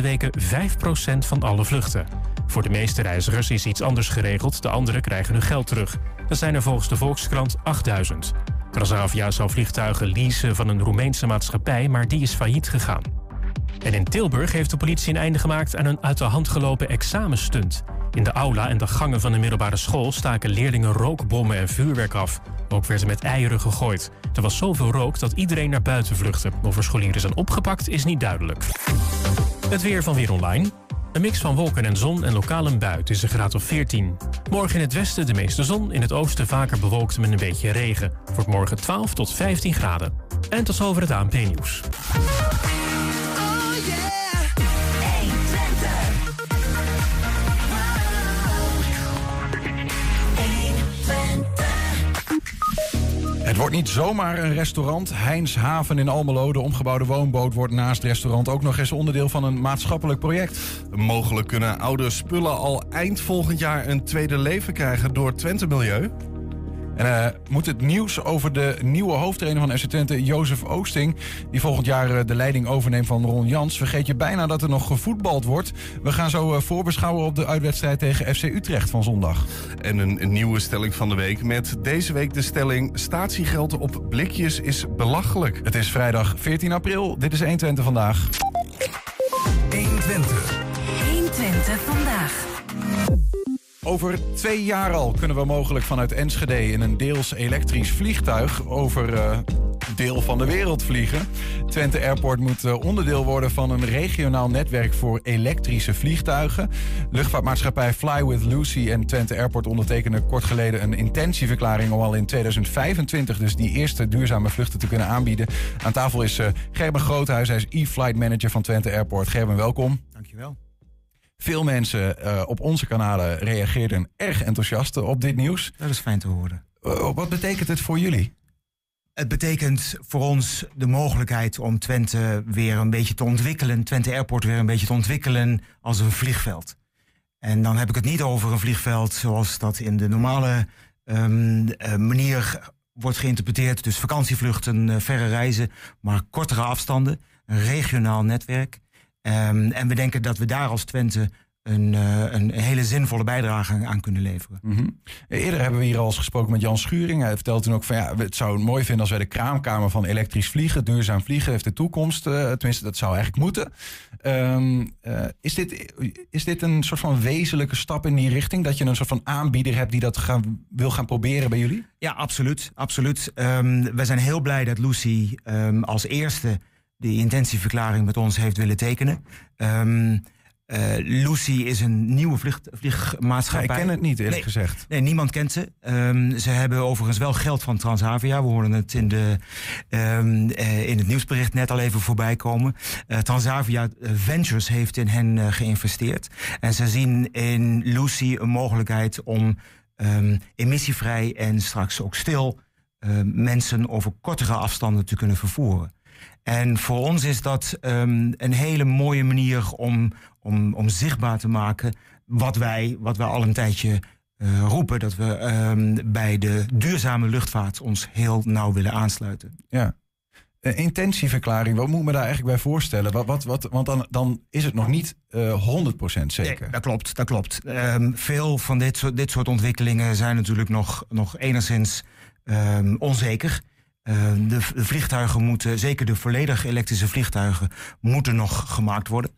weken 5% van alle vluchten. Voor de meeste reizigers is iets anders geregeld, de anderen krijgen hun geld terug. Dat zijn er volgens de Volkskrant 8000. Transavia zou vliegtuigen leasen van een Roemeense maatschappij, maar die is failliet gegaan. En in Tilburg heeft de politie een einde gemaakt aan een uit de hand gelopen examenstunt. In de aula en de gangen van de middelbare school staken leerlingen rookbommen en vuurwerk af. Ook werd er met eieren gegooid. Er was zoveel rook dat iedereen naar buiten vluchtte. Of er scholieren zijn opgepakt is niet duidelijk. Het weer van Weer Online. Een mix van wolken en zon en lokaal een bui. Is een graad of 14. Morgen in het westen de meeste zon. In het oosten vaker bewolkt met een beetje regen. Wordt morgen 12 tot 15 graden. En tot zover het ANP-nieuws. Het wordt niet zomaar een restaurant. Heins Haven in Almelo, de omgebouwde woonboot, wordt naast restaurant ook nog eens onderdeel van een maatschappelijk project. Mogelijk kunnen oude spullen al eind volgend jaar een tweede leven krijgen door Twente Milieu. En uh, moet het nieuws over de nieuwe hoofdtrainer van FC Twente, Jozef Oosting, die volgend jaar uh, de leiding overneemt van Ron Jans, vergeet je bijna dat er nog gevoetbald wordt. We gaan zo uh, voorbeschouwen op de uitwedstrijd tegen FC Utrecht van zondag. En een, een, nieuwe stelling van de week met deze week de stelling statiegeld op blikjes is belachelijk. Het is vrijdag 14 april. Dit is 120 vandaag. 120. 120 vandaag. Over twee jaar al kunnen we mogelijk vanuit Enschede in een deels elektrisch vliegtuig over uh, deel van de wereld vliegen. Twente Airport moet uh, onderdeel worden van een regionaal netwerk voor elektrische vliegtuigen. Luchtvaartmaatschappij Fly with Lucy en Twente Airport ondertekenen kort geleden een intentieverklaring om al in 2025 dus die eerste duurzame vluchten te kunnen aanbieden. Aan tafel is uh, Gerben Groothuis, hij is e-flight manager van Twente Airport. Gerben, welkom. Dankjewel. Veel mensen uh, op onze kanalen reageerden erg enthousiast op dit nieuws. Dat is fijn te horen. Uh, wat betekent het voor jullie? Het betekent voor ons de mogelijkheid om Twente weer een beetje te ontwikkelen, Twente Airport weer een beetje te ontwikkelen als een vliegveld. En dan heb ik het niet over een vliegveld zoals dat in de normale um, uh, manier wordt geïnterpreteerd. Dus vakantievluchten, verre reizen, maar kortere afstanden, een regionaal netwerk. Um, en we denken dat we daar als Twente een, uh, een hele zinvolle bijdrage aan kunnen leveren. Mm -hmm. Eerder hebben we hier al eens gesproken met Jan Schuring. Hij vertelde toen ook van ja, het zou mooi vinden als wij de kraamkamer van elektrisch vliegen, duurzaam vliegen, heeft de toekomst. Uh, tenminste, dat zou eigenlijk moeten. Um, uh, is, dit, is dit een soort van wezenlijke stap in die richting? Dat je een soort van aanbieder hebt die dat gaan, wil gaan proberen bij jullie? Ja, absoluut. absoluut. Um, we zijn heel blij dat Lucy um, als eerste die intentieverklaring met ons heeft willen tekenen. Um, uh, Lucy is een nieuwe vlieg, vliegmaatschappij. Ja, ik ken het niet, eerlijk nee, gezegd. Nee, niemand kent ze. Um, ze hebben overigens wel geld van Transavia. We hoorden het in, de, um, uh, in het nieuwsbericht net al even voorbij komen. Uh, Transavia Ventures heeft in hen geïnvesteerd. En ze zien in Lucy een mogelijkheid om emissievrij en straks ook stil mensen over kortere afstanden te kunnen vervoeren. En voor ons is dat um, een hele mooie manier om, om, om zichtbaar te maken wat wij, wat wij al een tijdje uh, roepen. Dat we um, bij de duurzame luchtvaart ons heel nauw willen aansluiten. Ja. Uh, intentieverklaring, wat moet ik me daar eigenlijk bij voorstellen? Wat, wat, wat, want dan, dan is het nog niet uh, 100% zeker. Nee, dat klopt, dat klopt. Um, veel van dit soort, dit soort ontwikkelingen zijn natuurlijk nog, nog enigszins onzeker. Uh, de, de, vliegtuigen moeten, zeker de volledig elektrische vliegtuigen, moeten nog gemaakt worden.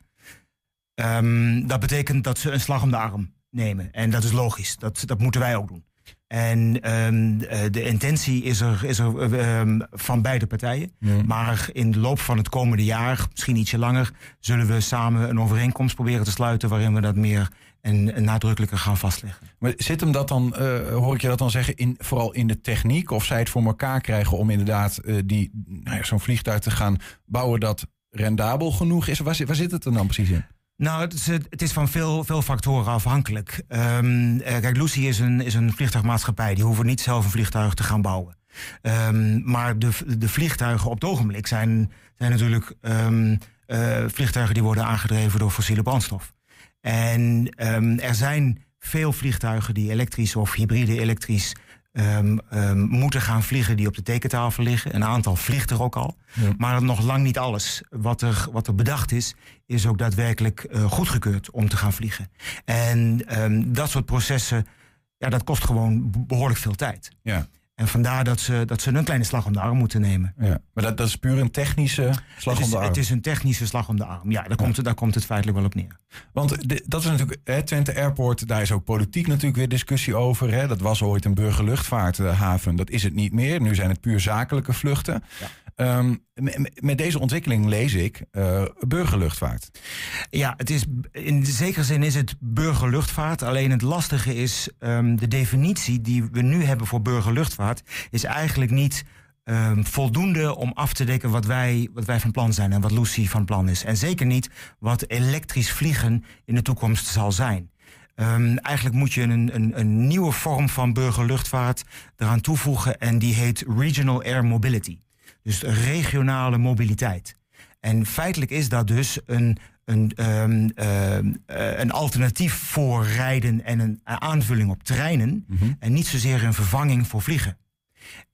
Um, dat betekent dat ze een slag om de arm nemen. En dat is logisch. Dat, dat moeten wij ook doen. En um, de intentie is er, is er um, van beide partijen. Ja. Maar in de loop van het komende jaar, misschien ietsje langer, zullen we samen een overeenkomst proberen te sluiten waarin we dat meer en, nadrukkelijker gaan vastleggen. Maar zit hem dat dan, uh, hoor ik je dat dan zeggen, in, vooral in de techniek? Of zij het voor elkaar krijgen om inderdaad uh, die, nou ja, zo'n vliegtuig te gaan bouwen dat rendabel genoeg is? Waar, waar zit het dan precies in? Nou, het is, het is van veel, veel factoren afhankelijk. Um, kijk, Lucy is een, is een vliegtuigmaatschappij. Die hoeven niet zelf een vliegtuig te gaan bouwen. Um, maar de, de vliegtuigen op het ogenblik zijn, zijn natuurlijk um, uh, vliegtuigen die worden aangedreven door fossiele brandstof. En er zijn veel vliegtuigen die elektrisch of hybride elektrisch ehm, ehm, moeten gaan vliegen die op de tekentafel liggen. Een aantal vliegt er ook al. Ja. Maar nog lang niet alles. Wat er, wat er bedacht is, is ook daadwerkelijk eh, goedgekeurd om te gaan vliegen. En ehm, dat soort processen, ja, dat kost gewoon behoorlijk veel tijd. Ja. En vandaar dat ze, dat ze een kleine slag om de arm moeten nemen. Ja. Maar dat, dat is puur een technische slag om de arm. het is een technische slag om de arm. Ja, daar, Komt, het, daar komt het feitelijk wel op neer. Want de- dat is natuurlijk, hè, Twente Airport, daar is ook politiek natuurlijk weer discussie over. Hè. Dat was ooit een burgerluchtvaarthaven, dat is het niet meer. Nu zijn het puur zakelijke vluchten. Ehm, met deze ontwikkeling lees ik eh, burgerluchtvaart. Ja, het is, in zekere zin is het burgerluchtvaart. Alleen het lastige is, ehm, de definitie die we nu hebben voor burgerluchtvaart... is eigenlijk niet ehm, voldoende om af te dekken wat wij, wat wij van plan zijn... en wat Lucy van plan is. En zeker niet wat elektrisch vliegen in de toekomst zal zijn. Eigenlijk moet je een, een, een nieuwe vorm van burgerluchtvaart eraan toevoegen... en die heet Regional Air Mobility. Dus regionale mobiliteit. En feitelijk is dat dus een, een, ehm, eh, een alternatief voor rijden en een aanvulling op treinen. En niet zozeer een vervanging voor vliegen.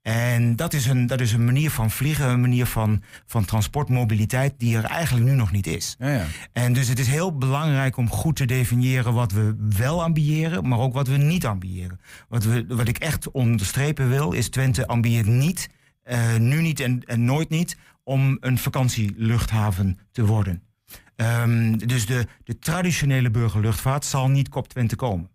En dat is een, dat is een manier van vliegen, een manier van, van transportmobiliteit die er eigenlijk nu nog niet is. Ja, ja. En dus het is heel belangrijk om goed te definiëren wat we wel ambiëren, maar ook wat we niet ambiëren. Wat, we, wat ik echt onderstrepen wil, is Twente ambieert niet, eh, nu niet en, en nooit niet, om een vakantieluchthaven te worden. Ehm, dus de, de traditionele burgerluchtvaart zal niet kop Twente komen.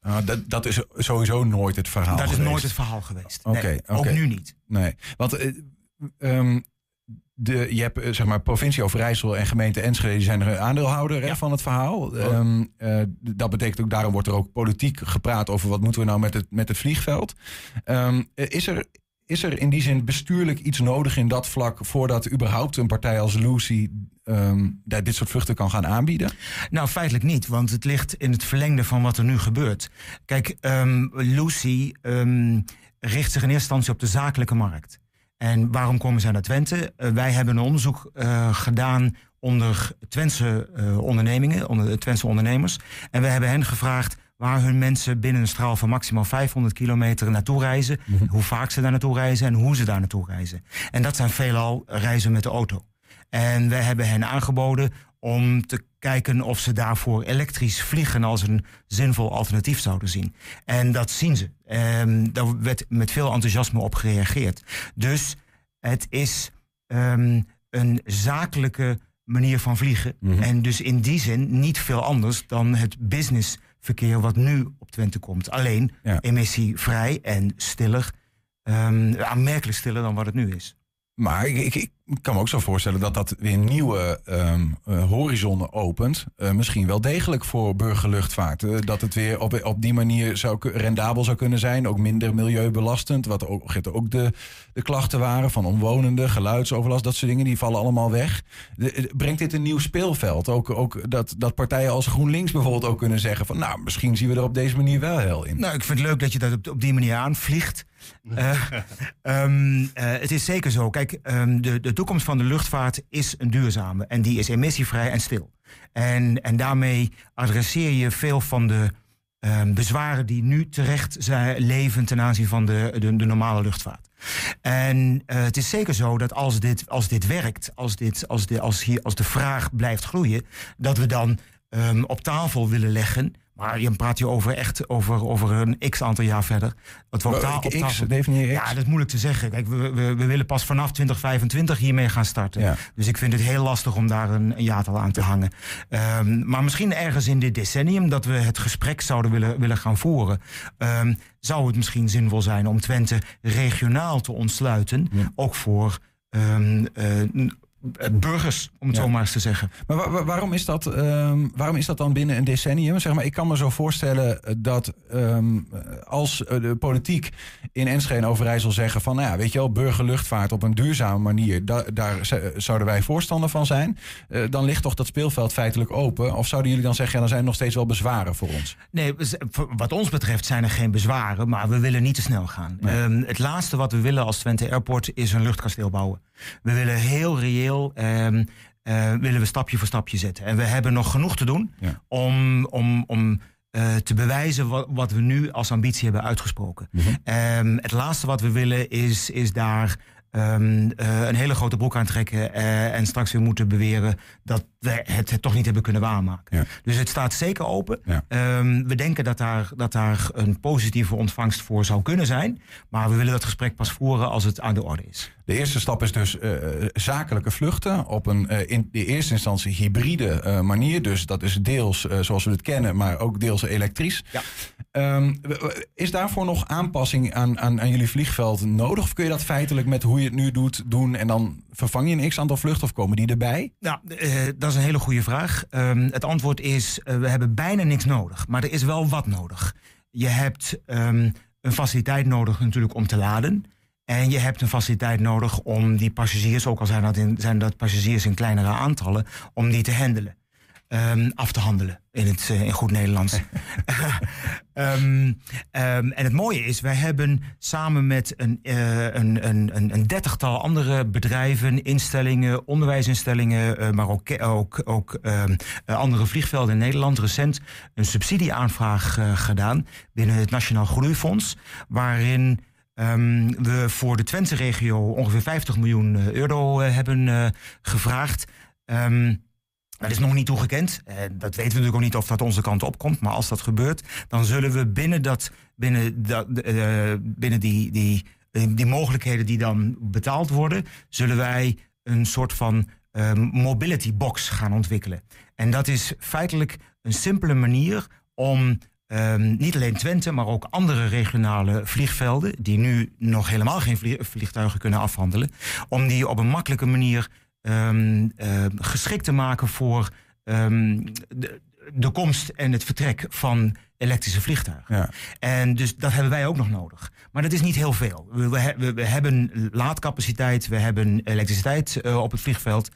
Nou, dat, dat is sowieso nooit het verhaal dat is geweest. nooit het verhaal geweest. Oké, nee. Ook nu niet. Nee, want ehm, de, je hebt eh, zeg maar provincie Overijssel en gemeente Enschede die zijn er aandeelhouder hè, van het verhaal. Ehm, eh, dat betekent ook daarom wordt er ook politiek gepraat over wat moeten we nou met het, met het vliegveld. Ehm, eh, is er is er in die zin bestuurlijk iets nodig in dat vlak voordat überhaupt een partij als Lucy ehm, dit soort vluchten kan gaan aanbieden? Nou, feitelijk niet, want het ligt in het verlengde van wat er nu gebeurt. Kijk, ehm, Lucy ehm, richt zich in eerste instantie op de zakelijke markt. En waarom komen zij naar Twente? Eh, wij hebben een onderzoek eh, gedaan onder Twentse eh, ondernemingen, onder de Twentse ondernemers. En we hebben hen gevraagd waar hun mensen binnen een straal van maximaal 500 kilometer naartoe reizen. Hoe vaak ze daar naartoe reizen en hoe ze daar naartoe reizen. En dat zijn veelal reizen met de auto. En we hebben hen aangeboden om te kijken of ze daarvoor elektrisch vliegen als een zinvol alternatief zouden zien. En dat zien ze. Um, daar werd met veel enthousiasme op gereageerd. Dus het is um, een zakelijke manier van vliegen. Mm -hmm. En dus in die zin niet veel anders dan het businessverkeer wat nu op Twente komt. Alleen ja. emissievrij en stiller. Um, aanmerkelijk stiller dan wat het nu is. Maar ik, ik, kan me ook zo voorstellen dat dat weer nieuwe um, horizonnen opent. Uh, misschien wel degelijk voor burgerluchtvaart. Uh, dat het weer op, op die manier zou, rendabel zou kunnen zijn. Ook minder milieubelastend. Wat ook, ook de, de klachten waren van omwonenden, geluidsoverlast. Dat soort dingen die vallen allemaal weg. Brengt dit een nieuw speelveld? Ook, ook dat, dat partijen als GroenLinks bijvoorbeeld ook kunnen zeggen van... nou, misschien zien we er op deze manier wel heel in. Nou, ik vind het leuk dat je dat op, op die manier aanvliegt. Uh, um, uh, het is zeker zo. Kijk, um, de, de toekomst van de luchtvaart is een duurzame. En die is emissievrij en stil. En, en daarmee adresseer je veel van de um, bezwaren die nu terecht zijn, leven ten aanzien van de, de, de normale luchtvaart. En uh, het is zeker zo dat als dit, als dit werkt, als, dit, als, de, als, hier, als de vraag blijft groeien, dat we dan op tafel willen leggen. Maar je praat hier over echt over, over een x aantal jaar verder. Dat op, ta op. X, Ja, dat is moeilijk te zeggen. Kijk, we, we, we willen pas vanaf 2025 hiermee gaan starten. Ja. Dus ik vind het heel lastig om daar een, een jaartal aan te hangen. Um, maar misschien ergens in dit decennium dat we het gesprek zouden willen, willen gaan voeren. Um, zou het misschien zinvol zijn om Twente regionaal te ontsluiten. Ja. Ook voor um, uh, burgers, om het ja. zo maar eens te zeggen. Maar wa wa waarom, is dat, um, waarom is dat dan binnen een decennium? Zeg maar, ik kan me zo voorstellen dat um, als de politiek in Enschede en Overijssel zeggen van... nou ja, weet je wel, burgerluchtvaart op een duurzame manier... Da daar zouden wij voorstander van zijn. Uh, dan ligt toch dat speelveld feitelijk open? Of zouden jullie dan zeggen, ja, dan zijn er nog steeds wel bezwaren voor ons? Nee, wat ons betreft zijn er geen bezwaren, maar we willen niet te snel gaan. Nee. Um, het laatste wat we willen als Twente Airport is een luchtkasteel bouwen. We willen heel reëel um, uh, willen we stapje voor stapje zetten. En we hebben nog genoeg te doen ja. om, om, om eh, te bewijzen wat, wat we nu als ambitie hebben uitgesproken. Ehm, het laatste wat we willen is, is daar ehm, eh, een hele grote broek aan trekken eh, en straks weer moeten beweren dat we het, het toch niet hebben kunnen waarmaken. Ja. Dus het staat zeker open. Ja. Ehm, we denken dat daar, dat daar een positieve ontvangst voor zou kunnen zijn. Maar we willen dat gesprek pas voeren als het aan de orde is. De eerste stap is dus eh, zakelijke vluchten op een in de eerste instantie hybride manier. Dus dat is deels zoals we het kennen, maar ook deels elektrisch. Ja. Ehm, is daarvoor nog aanpassing aan, aan, aan jullie vliegveld nodig? Of kun je dat feitelijk met hoe je het nu doet doen en dan vervang je een x aantal vluchten of komen die erbij? Nou, eh, dat is een hele goede vraag. Ehm, het antwoord is, eh, we hebben bijna niks nodig. Maar er is wel wat nodig. Je hebt ehm, een faciliteit nodig natuurlijk om te laden. En je hebt een faciliteit nodig om die passagiers, ook al zijn dat, in, zijn dat passagiers in kleinere aantallen, om die te handelen. Ehm, af te handelen in het eh, in goed Nederlands. Ehm, ehm, en het mooie is, wij hebben samen met een, eh, een, een, een, dertigtal andere bedrijven, instellingen, onderwijsinstellingen, eh, maar ook, ook, ook andere vliegvelden in Nederland recent een subsidieaanvraag gedaan binnen het Nationaal Groeifonds, waarin we voor de Twente-regio ongeveer 50 miljoen euro hebben gevraagd. Dat is nog niet toegekend. Eh, dat weten we natuurlijk ook niet of dat onze kant op komt. Maar als dat gebeurt, dan zullen we binnen, dat, binnen, dat, eh, binnen die, die, eh, die mogelijkheden die dan betaald worden, zullen wij een soort van eh, mobility box gaan ontwikkelen. En dat is feitelijk een simpele manier om ehm, niet alleen Twente, maar ook andere regionale vliegvelden, die nu nog helemaal geen vlie- vliegtuigen kunnen afhandelen, om die op een makkelijke manier eh, geschikt te maken voor ehm, de, de komst en het vertrek van elektrische vliegtuigen. Ja. En dus dat hebben wij ook nog nodig. Maar dat is niet heel veel. We, we, he- we- we hebben laadcapaciteit, we hebben elektriciteit eh, op het vliegveld.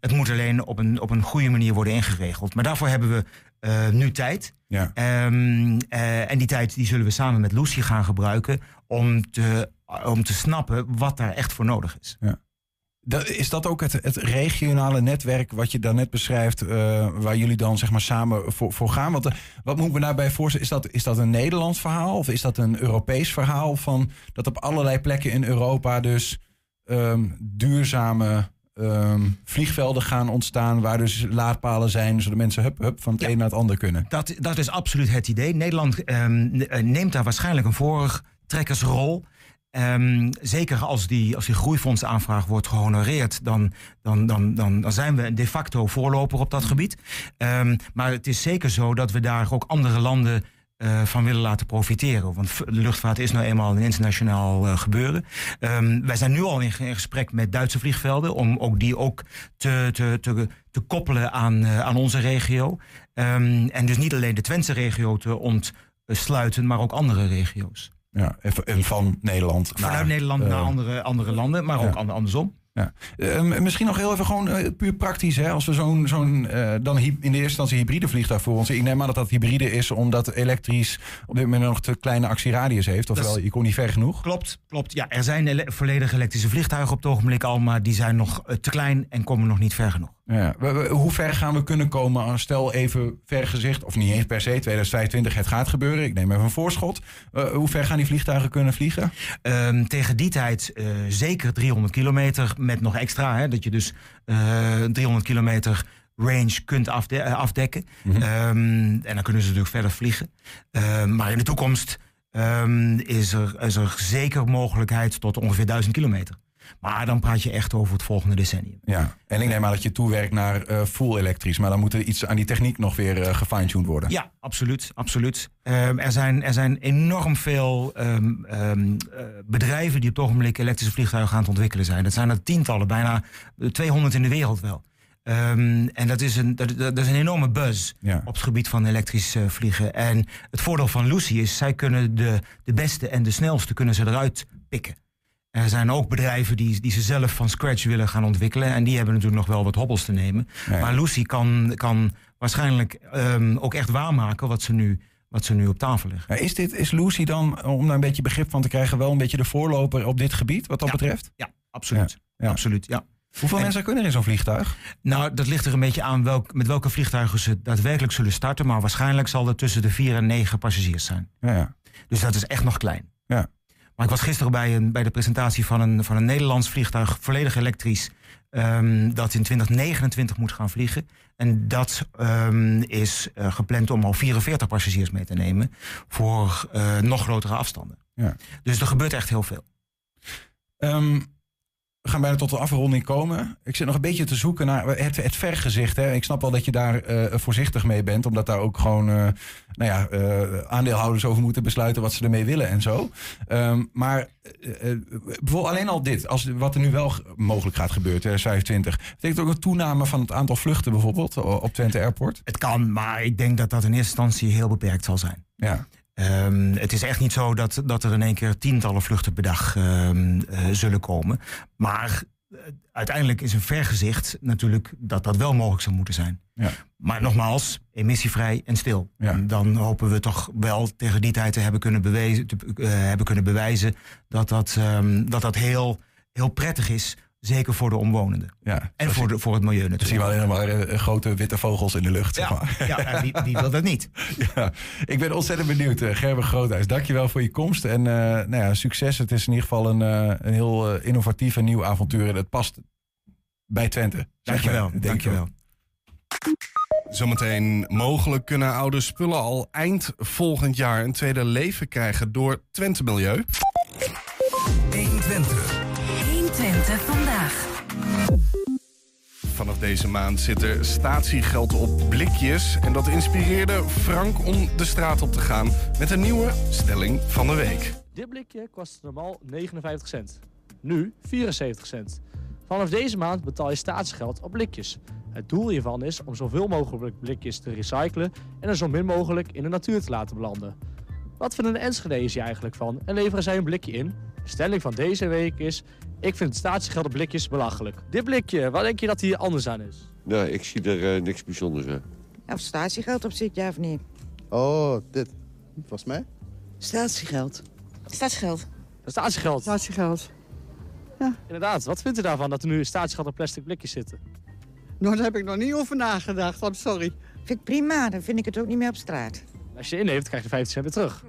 Het moet alleen op een, op een goede manier worden ingeregeld. Maar daarvoor hebben we eh, nu tijd. Ja. Eh, en die tijd die zullen we samen met Lucy gaan gebruiken om te, om te snappen wat daar echt voor nodig is. Dat, is dat ook het, het regionale netwerk wat je daarnet beschrijft, eh, waar jullie dan zeg maar samen voor, voor gaan? Want eh, wat moet ik me daarbij voorstellen? Is dat, is dat een Nederlands verhaal of is dat een Europees verhaal? Van dat op allerlei plekken in Europa dus ehm, duurzame ehm, vliegvelden gaan ontstaan, waar dus laadpalen zijn, zodat mensen hup, hup, van het Ja. een naar het ander kunnen. Dat, dat is absoluut het idee. Nederland ehm, eh, neemt daar waarschijnlijk een voortrekkersrol. Ehm, zeker als die, als die groeifondsaanvraag wordt gehonoreerd, dan, dan, dan, dan, dan zijn we de facto voorloper op dat gebied. Ehm, maar het is zeker zo dat we daar ook andere landen eh, van willen laten profiteren. Want de luchtvaart is nou eenmaal een internationaal eh, gebeuren. Ehm, wij zijn nu al in, ge- in gesprek met Duitse vliegvelden om ook die ook te, te, te, te koppelen aan, eh, aan onze regio. En dus niet alleen de Twentse regio te ontsluiten, maar ook andere regio's. Ja, en van Nederland Vanuit naar, Nederland eh, naar andere, andere landen, maar ook andersom. Ja. Eh, misschien nog heel even gewoon eh, puur praktisch. Hè? Als we zo'n, zo'n eh, dan in de eerste instantie hybride vliegtuig voor ons. Ik neem aan dat dat hybride is omdat elektrisch op dit moment nog te kleine actieradius heeft. Ofwel, je kon niet ver genoeg. Klopt, klopt. Ja, er zijn ele- volledig elektrische vliegtuigen op het ogenblik al, maar die zijn nog eh, te klein en komen nog niet ver genoeg. Ja. We- we- hoe ver gaan we kunnen komen? als Stel even ver gezicht, of niet eens per se, 2025 het gaat gebeuren. Ik neem even een voorschot. Eh, hoe ver gaan die vliegtuigen kunnen vliegen? Ehm, tegen die tijd eh, zeker 300 kilometer met nog extra. Hè, dat je dus eh 300 kilometer range kunt afde- afdekken. Ehm, en dan kunnen ze natuurlijk verder vliegen. Ehm, maar in de toekomst ehm, is, er, is er zeker mogelijkheid tot ongeveer 1000 kilometer. Maar dan praat je echt over het volgende decennium. Ja. En ik neem aan dat je toewerkt naar eh, full elektrisch. Maar dan moet er iets aan die techniek nog weer eh, gefine-tuned worden. Ja, absoluut. absoluut. Ehm, er, zijn, er zijn enorm veel ehm, ehm, eh, bedrijven die op het ogenblik elektrische vliegtuigen aan het ontwikkelen zijn. Dat zijn er tientallen, bijna eh, 200 in de wereld wel. En dat is, een, dat, dat is een enorme buzz Ja. op het gebied van elektrisch vliegen. En het voordeel van Lucy is, zij kunnen de, de beste en de snelste kunnen ze eruit pikken. Er zijn ook bedrijven die, die ze zelf van scratch willen gaan ontwikkelen. En die hebben natuurlijk nog wel wat hobbels te nemen. Maar Lucy kan, kan waarschijnlijk ehm, ook echt waarmaken wat ze nu, wat ze nu op tafel leggen. Ja, is, dit, is Lucy dan, om daar een beetje begrip van te krijgen, wel een beetje de voorloper op dit gebied wat dat Ja. betreft? Ja, absoluut. Ja. Absoluut, ja. Hoeveel mensen kunnen er in zo'n vliegtuig? Nou, dat ligt er een beetje aan welk, met welke vliegtuigen ze daadwerkelijk zullen starten. Maar waarschijnlijk zal er tussen de vier en negen passagiers zijn. Ja, ja. Dus dat is echt nog klein. Ja. Maar ik was gisteren bij, een, bij de presentatie van een, van een Nederlands vliegtuig, volledig elektrisch, ehm, dat in 2029 moet gaan vliegen. En dat ehm, is eh, gepland om al 44 passagiers mee te nemen voor eh, nog grotere afstanden. Ja. Dus er gebeurt echt heel veel. Ehm, we gaan bijna tot de afronding komen. Ik zit nog een beetje te zoeken naar het, het vergezicht. Hè. Ik snap wel dat je daar eh, voorzichtig mee bent. Omdat daar ook gewoon eh, nou ja, eh, aandeelhouders over moeten besluiten wat ze ermee willen en zo. Ehm, maar bijvoorbeeld alleen al dit. Als, wat er nu wel mogelijk gaat gebeuren, 2025. Betekent ook een toename van het aantal vluchten bijvoorbeeld op Twente Airport? Het kan, maar ik denk dat dat in eerste instantie heel beperkt zal zijn. Ja. Ehm, het is echt niet zo dat, dat er in één keer tientallen vluchten per dag ehm, eh, zullen komen. Maar eh, uiteindelijk is een vergezicht natuurlijk dat dat wel mogelijk zou moeten zijn. Ja. Maar nogmaals, emissievrij en stil. Ja. En dan hopen we toch wel tegen die tijd te hebben kunnen bewijzen, te, eh, hebben kunnen bewijzen dat dat, ehm, dat, dat heel, heel prettig is. Zeker voor de omwonenden. ja. En voor, zie- de, voor het milieu Dan zie je natuurlijk. wel helemaal eh, grote witte vogels in de lucht. Zeg maar. Ja, wie, wie wil dat niet? Ja, ik ben ontzettend benieuwd. eh, Gerber Groothuis, dankjewel voor je komst. En eh, nou ja, succes. Het is in ieder geval een, eh, een heel innovatief en nieuw avontuur. En het past bij Twente. Dankjewel. maar. Ik dankjewel. wel. Zometeen mogelijk kunnen oude spullen al eind volgend jaar een tweede leven krijgen door Twente Milieu. 120 vandaag. Vanaf deze maand zit er statiegeld op blikjes. En dat inspireerde Frank om de straat op te gaan met een nieuwe stelling van de week. Dit blikje kost normaal 59 cent. Nu 74 cent. Vanaf deze maand betaal je statiegeld op blikjes. Het doel hiervan is om zoveel mogelijk blikjes te recyclen en er zo min mogelijk in de natuur te laten belanden. Wat vinden de Enschede's hier eigenlijk van en leveren zij een blikje in? De stelling van deze week is, ik vind het statiegeld op blikjes belachelijk. Dit blikje, wat denk je dat hier anders aan is? Nee, ik zie er eh, niks bijzonders aan. Of statiegeld op zit, ja of niet? Oh, dit. Volgens mij. Statiegeld. Statiegeld. Statiegeld. Statiegeld. Inderdaad, wat vindt u daarvan dat er nu statiegeld op plastic blikjes zitten? Nou, daar heb ik nog niet over nagedacht. I'm sorry. Vind ik prima, dan vind ik het ook niet meer op straat. Als je inlevert, krijg je 50 cent weer terug.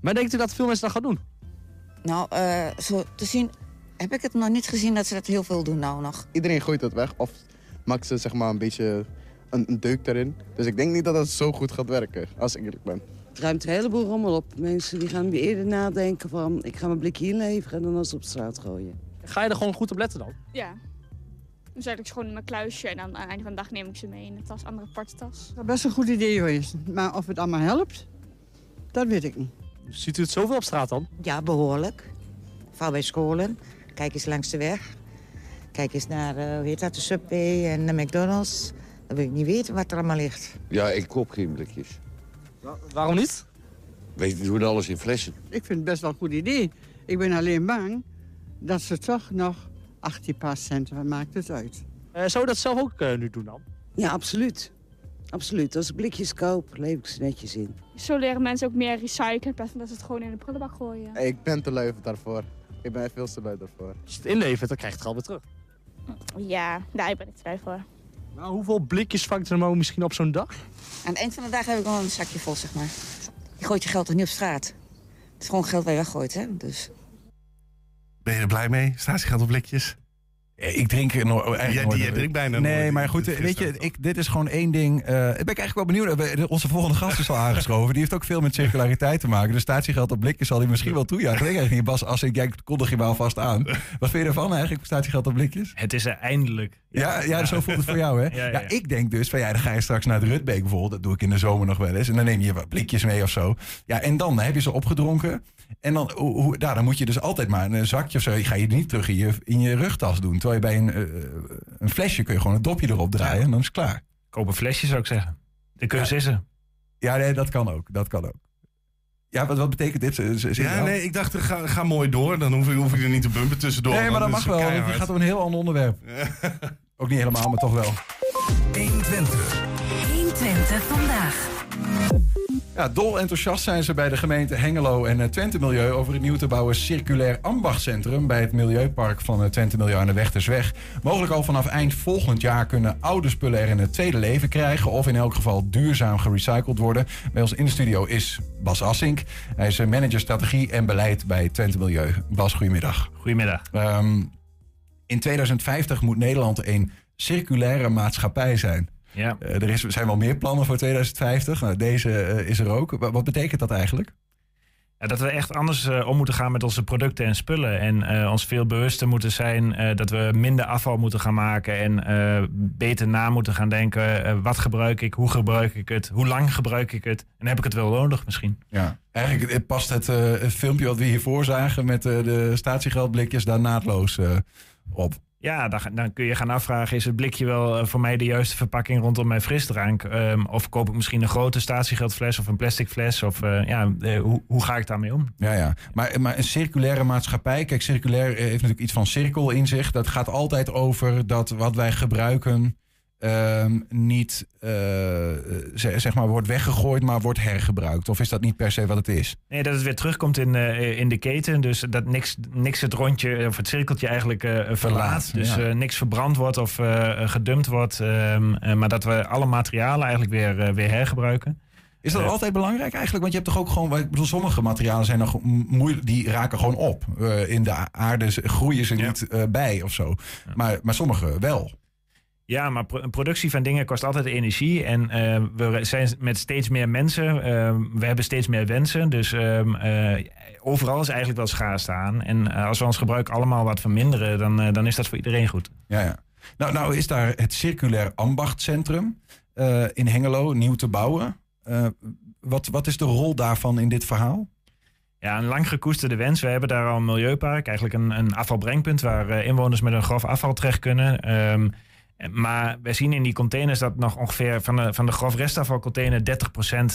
Maar denkt u dat veel mensen dat gaan doen? Nou, eh, zo te zien heb ik het nog niet gezien dat ze dat heel veel doen nou nog. Iedereen gooit dat weg of maakt ze zeg maar een beetje een, een deuk daarin. Dus ik denk niet dat dat zo goed gaat werken, als ik eerlijk ben. Het ruimt een heleboel rommel op. Mensen die gaan weer eerder nadenken van... ik ga mijn blikje inleveren dan als op straat gooien. Ga je er gewoon goed op letten dan? Ja. Dan zet ik ze gewoon in mijn kluisje en dan aan het einde van de dag neem ik ze mee in een tas, andere aparte tas. Dat is best een goed idee geweest. Maar of het allemaal helpt, dat weet ik niet. Ziet u het zoveel op straat dan? Ja, behoorlijk. Vooral bij scholen. Kijk eens langs de weg. Kijk eens naar, eh, hoe heet dat, de Subway en de McDonald's. Dan wil ik niet weten wat er allemaal ligt. Ja, ik koop geen blikjes. Waarom niet? Weet je, doen alles in flessen. Ik vind het best wel een goed idee. Ik ben alleen bang dat ze toch nog 18 paar cent, wat maakt het uit? Eh, zou je dat zelf ook eh, nu doen dan? Ja, absoluut. Absoluut. Als ik blikjes koop, leef ik ze netjes in. Zo leren mensen ook meer recyclen van dat ze het gewoon in de prullenbak gooien. Ik ben te lui daarvoor. Ik ben veel te lui daarvoor. Als je het inlevert, dan krijg je het geld weer terug. Ja, daar ben ik blij voor. Nou, hoeveel blikjes vangt er nou misschien op zo'n dag? Aan het eind van de dag heb ik wel een zakje vol, zeg maar. Je gooit je geld toch niet op straat? Het is gewoon geld waar je weggooit, hè? Dus. Ben je er blij mee? Statiegeld op blikjes? Eh, Ik drink er nog eigenlijk Ja, nooit. die- drinkt bijna Nee, nooit. maar goed, weet je, ik, dit is gewoon één ding. eh ben ik eigenlijk wel benieuwd. Onze volgende gast is al aangeschoven. Die heeft ook veel met circulariteit te maken. Dus statiegeld op blikjes zal hij misschien wel toejuichen. Ik eigenlijk niet, Bas, als ik, jij kondig je maar alvast aan. Wat vind je ervan eigenlijk, statiegeld op blikjes? Het is er eindelijk. Ja, ja, zo voelt het voor jou, hè? Ja, Ja, ja. ik denk dus van ja, dan ga je straks naar het Rutbeek bijvoorbeeld. Dat doe ik in de zomer nog wel eens. En dan neem je wat blikjes mee of zo. Ja, en dan heb je ze opgedronken. En dan, hoe, hoe- nou, dan moet je dus altijd maar een zakje of zo. Ga je niet terug in je, in je rugtas doen. Terwijl je bij een, eh, een flesje kun je gewoon een dopje erop draaien. En dan is het klaar. Koop een flesje zou ik zeggen. De er. Ja, nee, dat kan ook. Dat kan ook. Ja, wat, wat betekent dit? Z- Ja, nou? nee, ik dacht, ga, ga mooi door. Dan hoef ik, hoef ik er niet te bumpen tussendoor. Nee, maar dat mag wel. Het gaat om een heel ander onderwerp. Ook niet helemaal, maar toch wel. 120 vandaag. Ja, dol enthousiast zijn ze bij de gemeente Hengelo en eh, Twente Milieu over het nieuw te bouwen circulair ambachtcentrum bij het Milieupark van eh, Twente Milieu aan de Wechtersweg. Mogelijk al vanaf eind volgend jaar kunnen oude spullen er in het tweede leven krijgen of in elk geval duurzaam gerecycled worden. Bij ons in de studio is Bas Assink. Hij is eh, manager strategie en beleid bij Twente Milieu. Bas, goedemiddag. Goedemiddag. Ehm, in 2050 moet Nederland een circulaire maatschappij zijn. Ja. Eh, er is, zijn wel meer plannen voor 2050. Nou, deze eh, is er ook. Wa- Wat betekent dat eigenlijk? Ja, dat we echt anders eh, om moeten gaan met onze producten en spullen. En ons veel bewuster moeten zijn dat we minder afval moeten gaan maken. En beter na moeten gaan denken. wat gebruik ik? Hoe gebruik ik het? Hoe lang gebruik ik het? En heb ik het wel nodig misschien? Ja. Eigenlijk past het, het filmpje wat we hiervoor zagen met de statiegeldblikjes daar naadloos op. Ja, dan, dan kun je gaan afvragen: is het blikje wel eh, voor mij de juiste verpakking rondom mijn frisdrank? Ehm, of koop ik misschien een grote statiegeldfles of een plastic fles? Of eh, ja, eh, hoe, hoe ga ik daarmee om? Ja, ja. Maar, maar een circulaire maatschappij, kijk, circulair heeft natuurlijk iets van cirkel in zich. Dat gaat altijd over dat wat wij gebruiken ehm, niet, eh, zeg, zeg maar, wordt weggegooid, maar wordt hergebruikt. Of is dat niet per se wat het is? Nee, dat het weer terugkomt in, eh, in de keten. Dus dat niks, niks het rondje of het cirkeltje eigenlijk eh, verlaat. Verlaat, Dus ja. eh, niks verbrand wordt of eh, gedumpt wordt. ehm, eh, maar dat we alle materialen eigenlijk weer, eh, weer hergebruiken. Is dat Eh, altijd belangrijk eigenlijk? Want je hebt toch ook gewoon, ik bedoel, sommige materialen zijn nog moeilijk, die raken gewoon op. Eh, in de aarde groeien ze niet eh, bij of zo. Maar, maar sommige wel. Ja, maar pro- productie van dingen kost altijd energie. En eh, we zijn met steeds meer mensen. eh, we hebben steeds meer wensen. Dus ehm, eh, overal is eigenlijk wel schaarste aan. En eh, als we ons gebruik allemaal wat verminderen, dan, dan is dat voor iedereen goed. Ja, ja. Nou, nou is daar het Circulair Ambachtcentrum in Hengelo nieuw te bouwen. Wat, wat is de rol daarvan in dit verhaal? Ja, een lang gekoesterde wens. We hebben daar al een milieupark, eigenlijk een, een afvalbrengpunt waar inwoners met een grof afval terecht kunnen. Ehm, maar we zien in die containers dat nog ongeveer van de, van de grof restafvalcontainer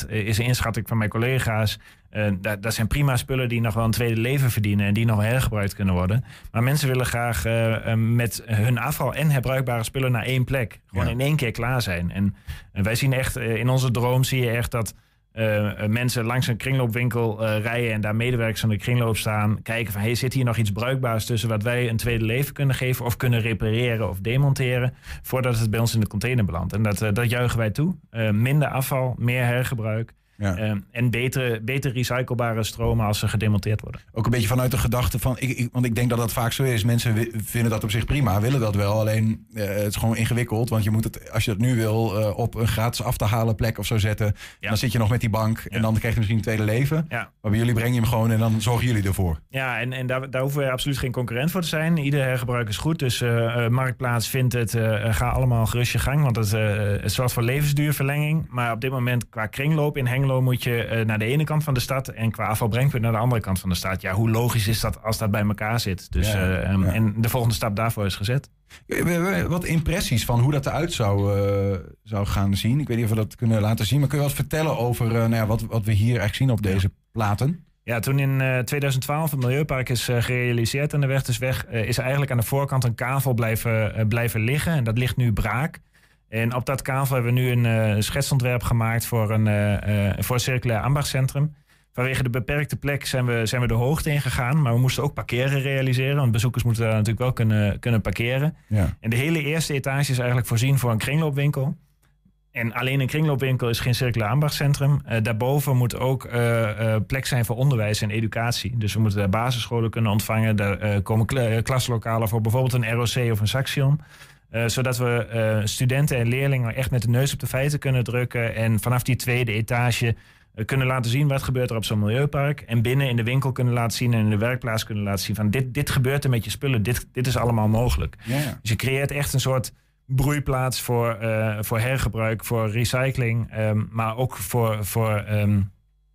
30% is een inschatting van mijn collega's. Eh, dat, dat zijn prima spullen die nog wel een tweede leven verdienen en die nog hergebruikt kunnen worden. Maar mensen willen graag eh, eh, met hun afval en herbruikbare spullen naar één plek. Gewoon Ja. in één keer klaar zijn. En, en wij zien echt, eh, in onze droom zie je echt dat eh, eh, mensen langs een kringloopwinkel eh, rijden en daar medewerkers van de kringloop staan. Kijken van, hey, zit hier nog iets bruikbaars tussen wat wij een tweede leven kunnen geven of kunnen repareren of demonteren voordat het bij ons in de container belandt. En dat, dat juichen wij toe. Minder afval, meer hergebruik. Ja. eh, en beter, beter recyclebare stromen als ze gedemonteerd worden. Ook een beetje vanuit de gedachte van, ik, ik- want ik denk dat dat vaak zo is. Mensen vinden dat op zich prima, willen dat wel. Alleen eh, het is gewoon ingewikkeld. Want je moet het, als je het nu wil, eh, op een gratis af te halen plek of zo zetten. Dan zit je nog met die bank en dan krijg je misschien een tweede leven. Maar bij jullie breng je hem gewoon en dan zorgen jullie ervoor. Ja, en, en daar, daar hoeven we absoluut geen concurrent voor te zijn. Ieder hergebruik is goed. Dus eh, Marktplaats vindt het, ga allemaal gerust je gang. Want het, het zorgt voor levensduurverlenging. Maar op dit moment qua kringloop in Hengelo moet je eh, naar de ene kant van de stad. En qua afvalbrengpunt naar de andere kant van de stad. Ja, hoe logisch is dat als dat bij elkaar zit? Dus, Ja, eh, ehm. En de volgende stap daarvoor is gezet. We hebben Wat impressies van hoe dat eruit zou, eh, zou gaan zien. Ik weet niet of we dat kunnen laten zien. Maar kun je wat vertellen over eh, nou ja, wat, wat we hier eigenlijk zien op deze platen? Ja, toen in eh, 2012 het Milieupark is eh, gerealiseerd aan de Wechtersweg, eh is er eigenlijk aan de voorkant een kavel blijven, eh, blijven liggen. En dat ligt nu braak. En op dat kavel hebben we nu een eh, schetsontwerp gemaakt voor een, eh, eh, voor een circulair ambachtcentrum. Vanwege de beperkte plek zijn we, zijn we de hoogte ingegaan. Maar we moesten ook parkeren realiseren. Want bezoekers moeten daar natuurlijk wel kunnen, kunnen parkeren. Ja. En de hele eerste etage is eigenlijk voorzien voor een kringloopwinkel. En alleen een kringloopwinkel is geen circulair ambachtcentrum. Daarboven moet ook plek zijn voor onderwijs en educatie. Dus we moeten daar basisscholen kunnen ontvangen. Daar komen kla- klaslokalen voor bijvoorbeeld een ROC of een Saxion. Eh, zodat we eh, studenten en leerlingen echt met de neus op de feiten kunnen drukken. En vanaf die tweede etage eh, kunnen laten zien wat gebeurt er op zo'n milieupark. En binnen in de winkel kunnen laten zien en in de werkplaats kunnen laten zien van dit, dit gebeurt er met je spullen. Dit, dit is allemaal mogelijk. Ja, ja. Dus je creëert echt een soort broeiplaats voor, voor hergebruik, voor recycling, ehm, maar ook voor, voor ehm,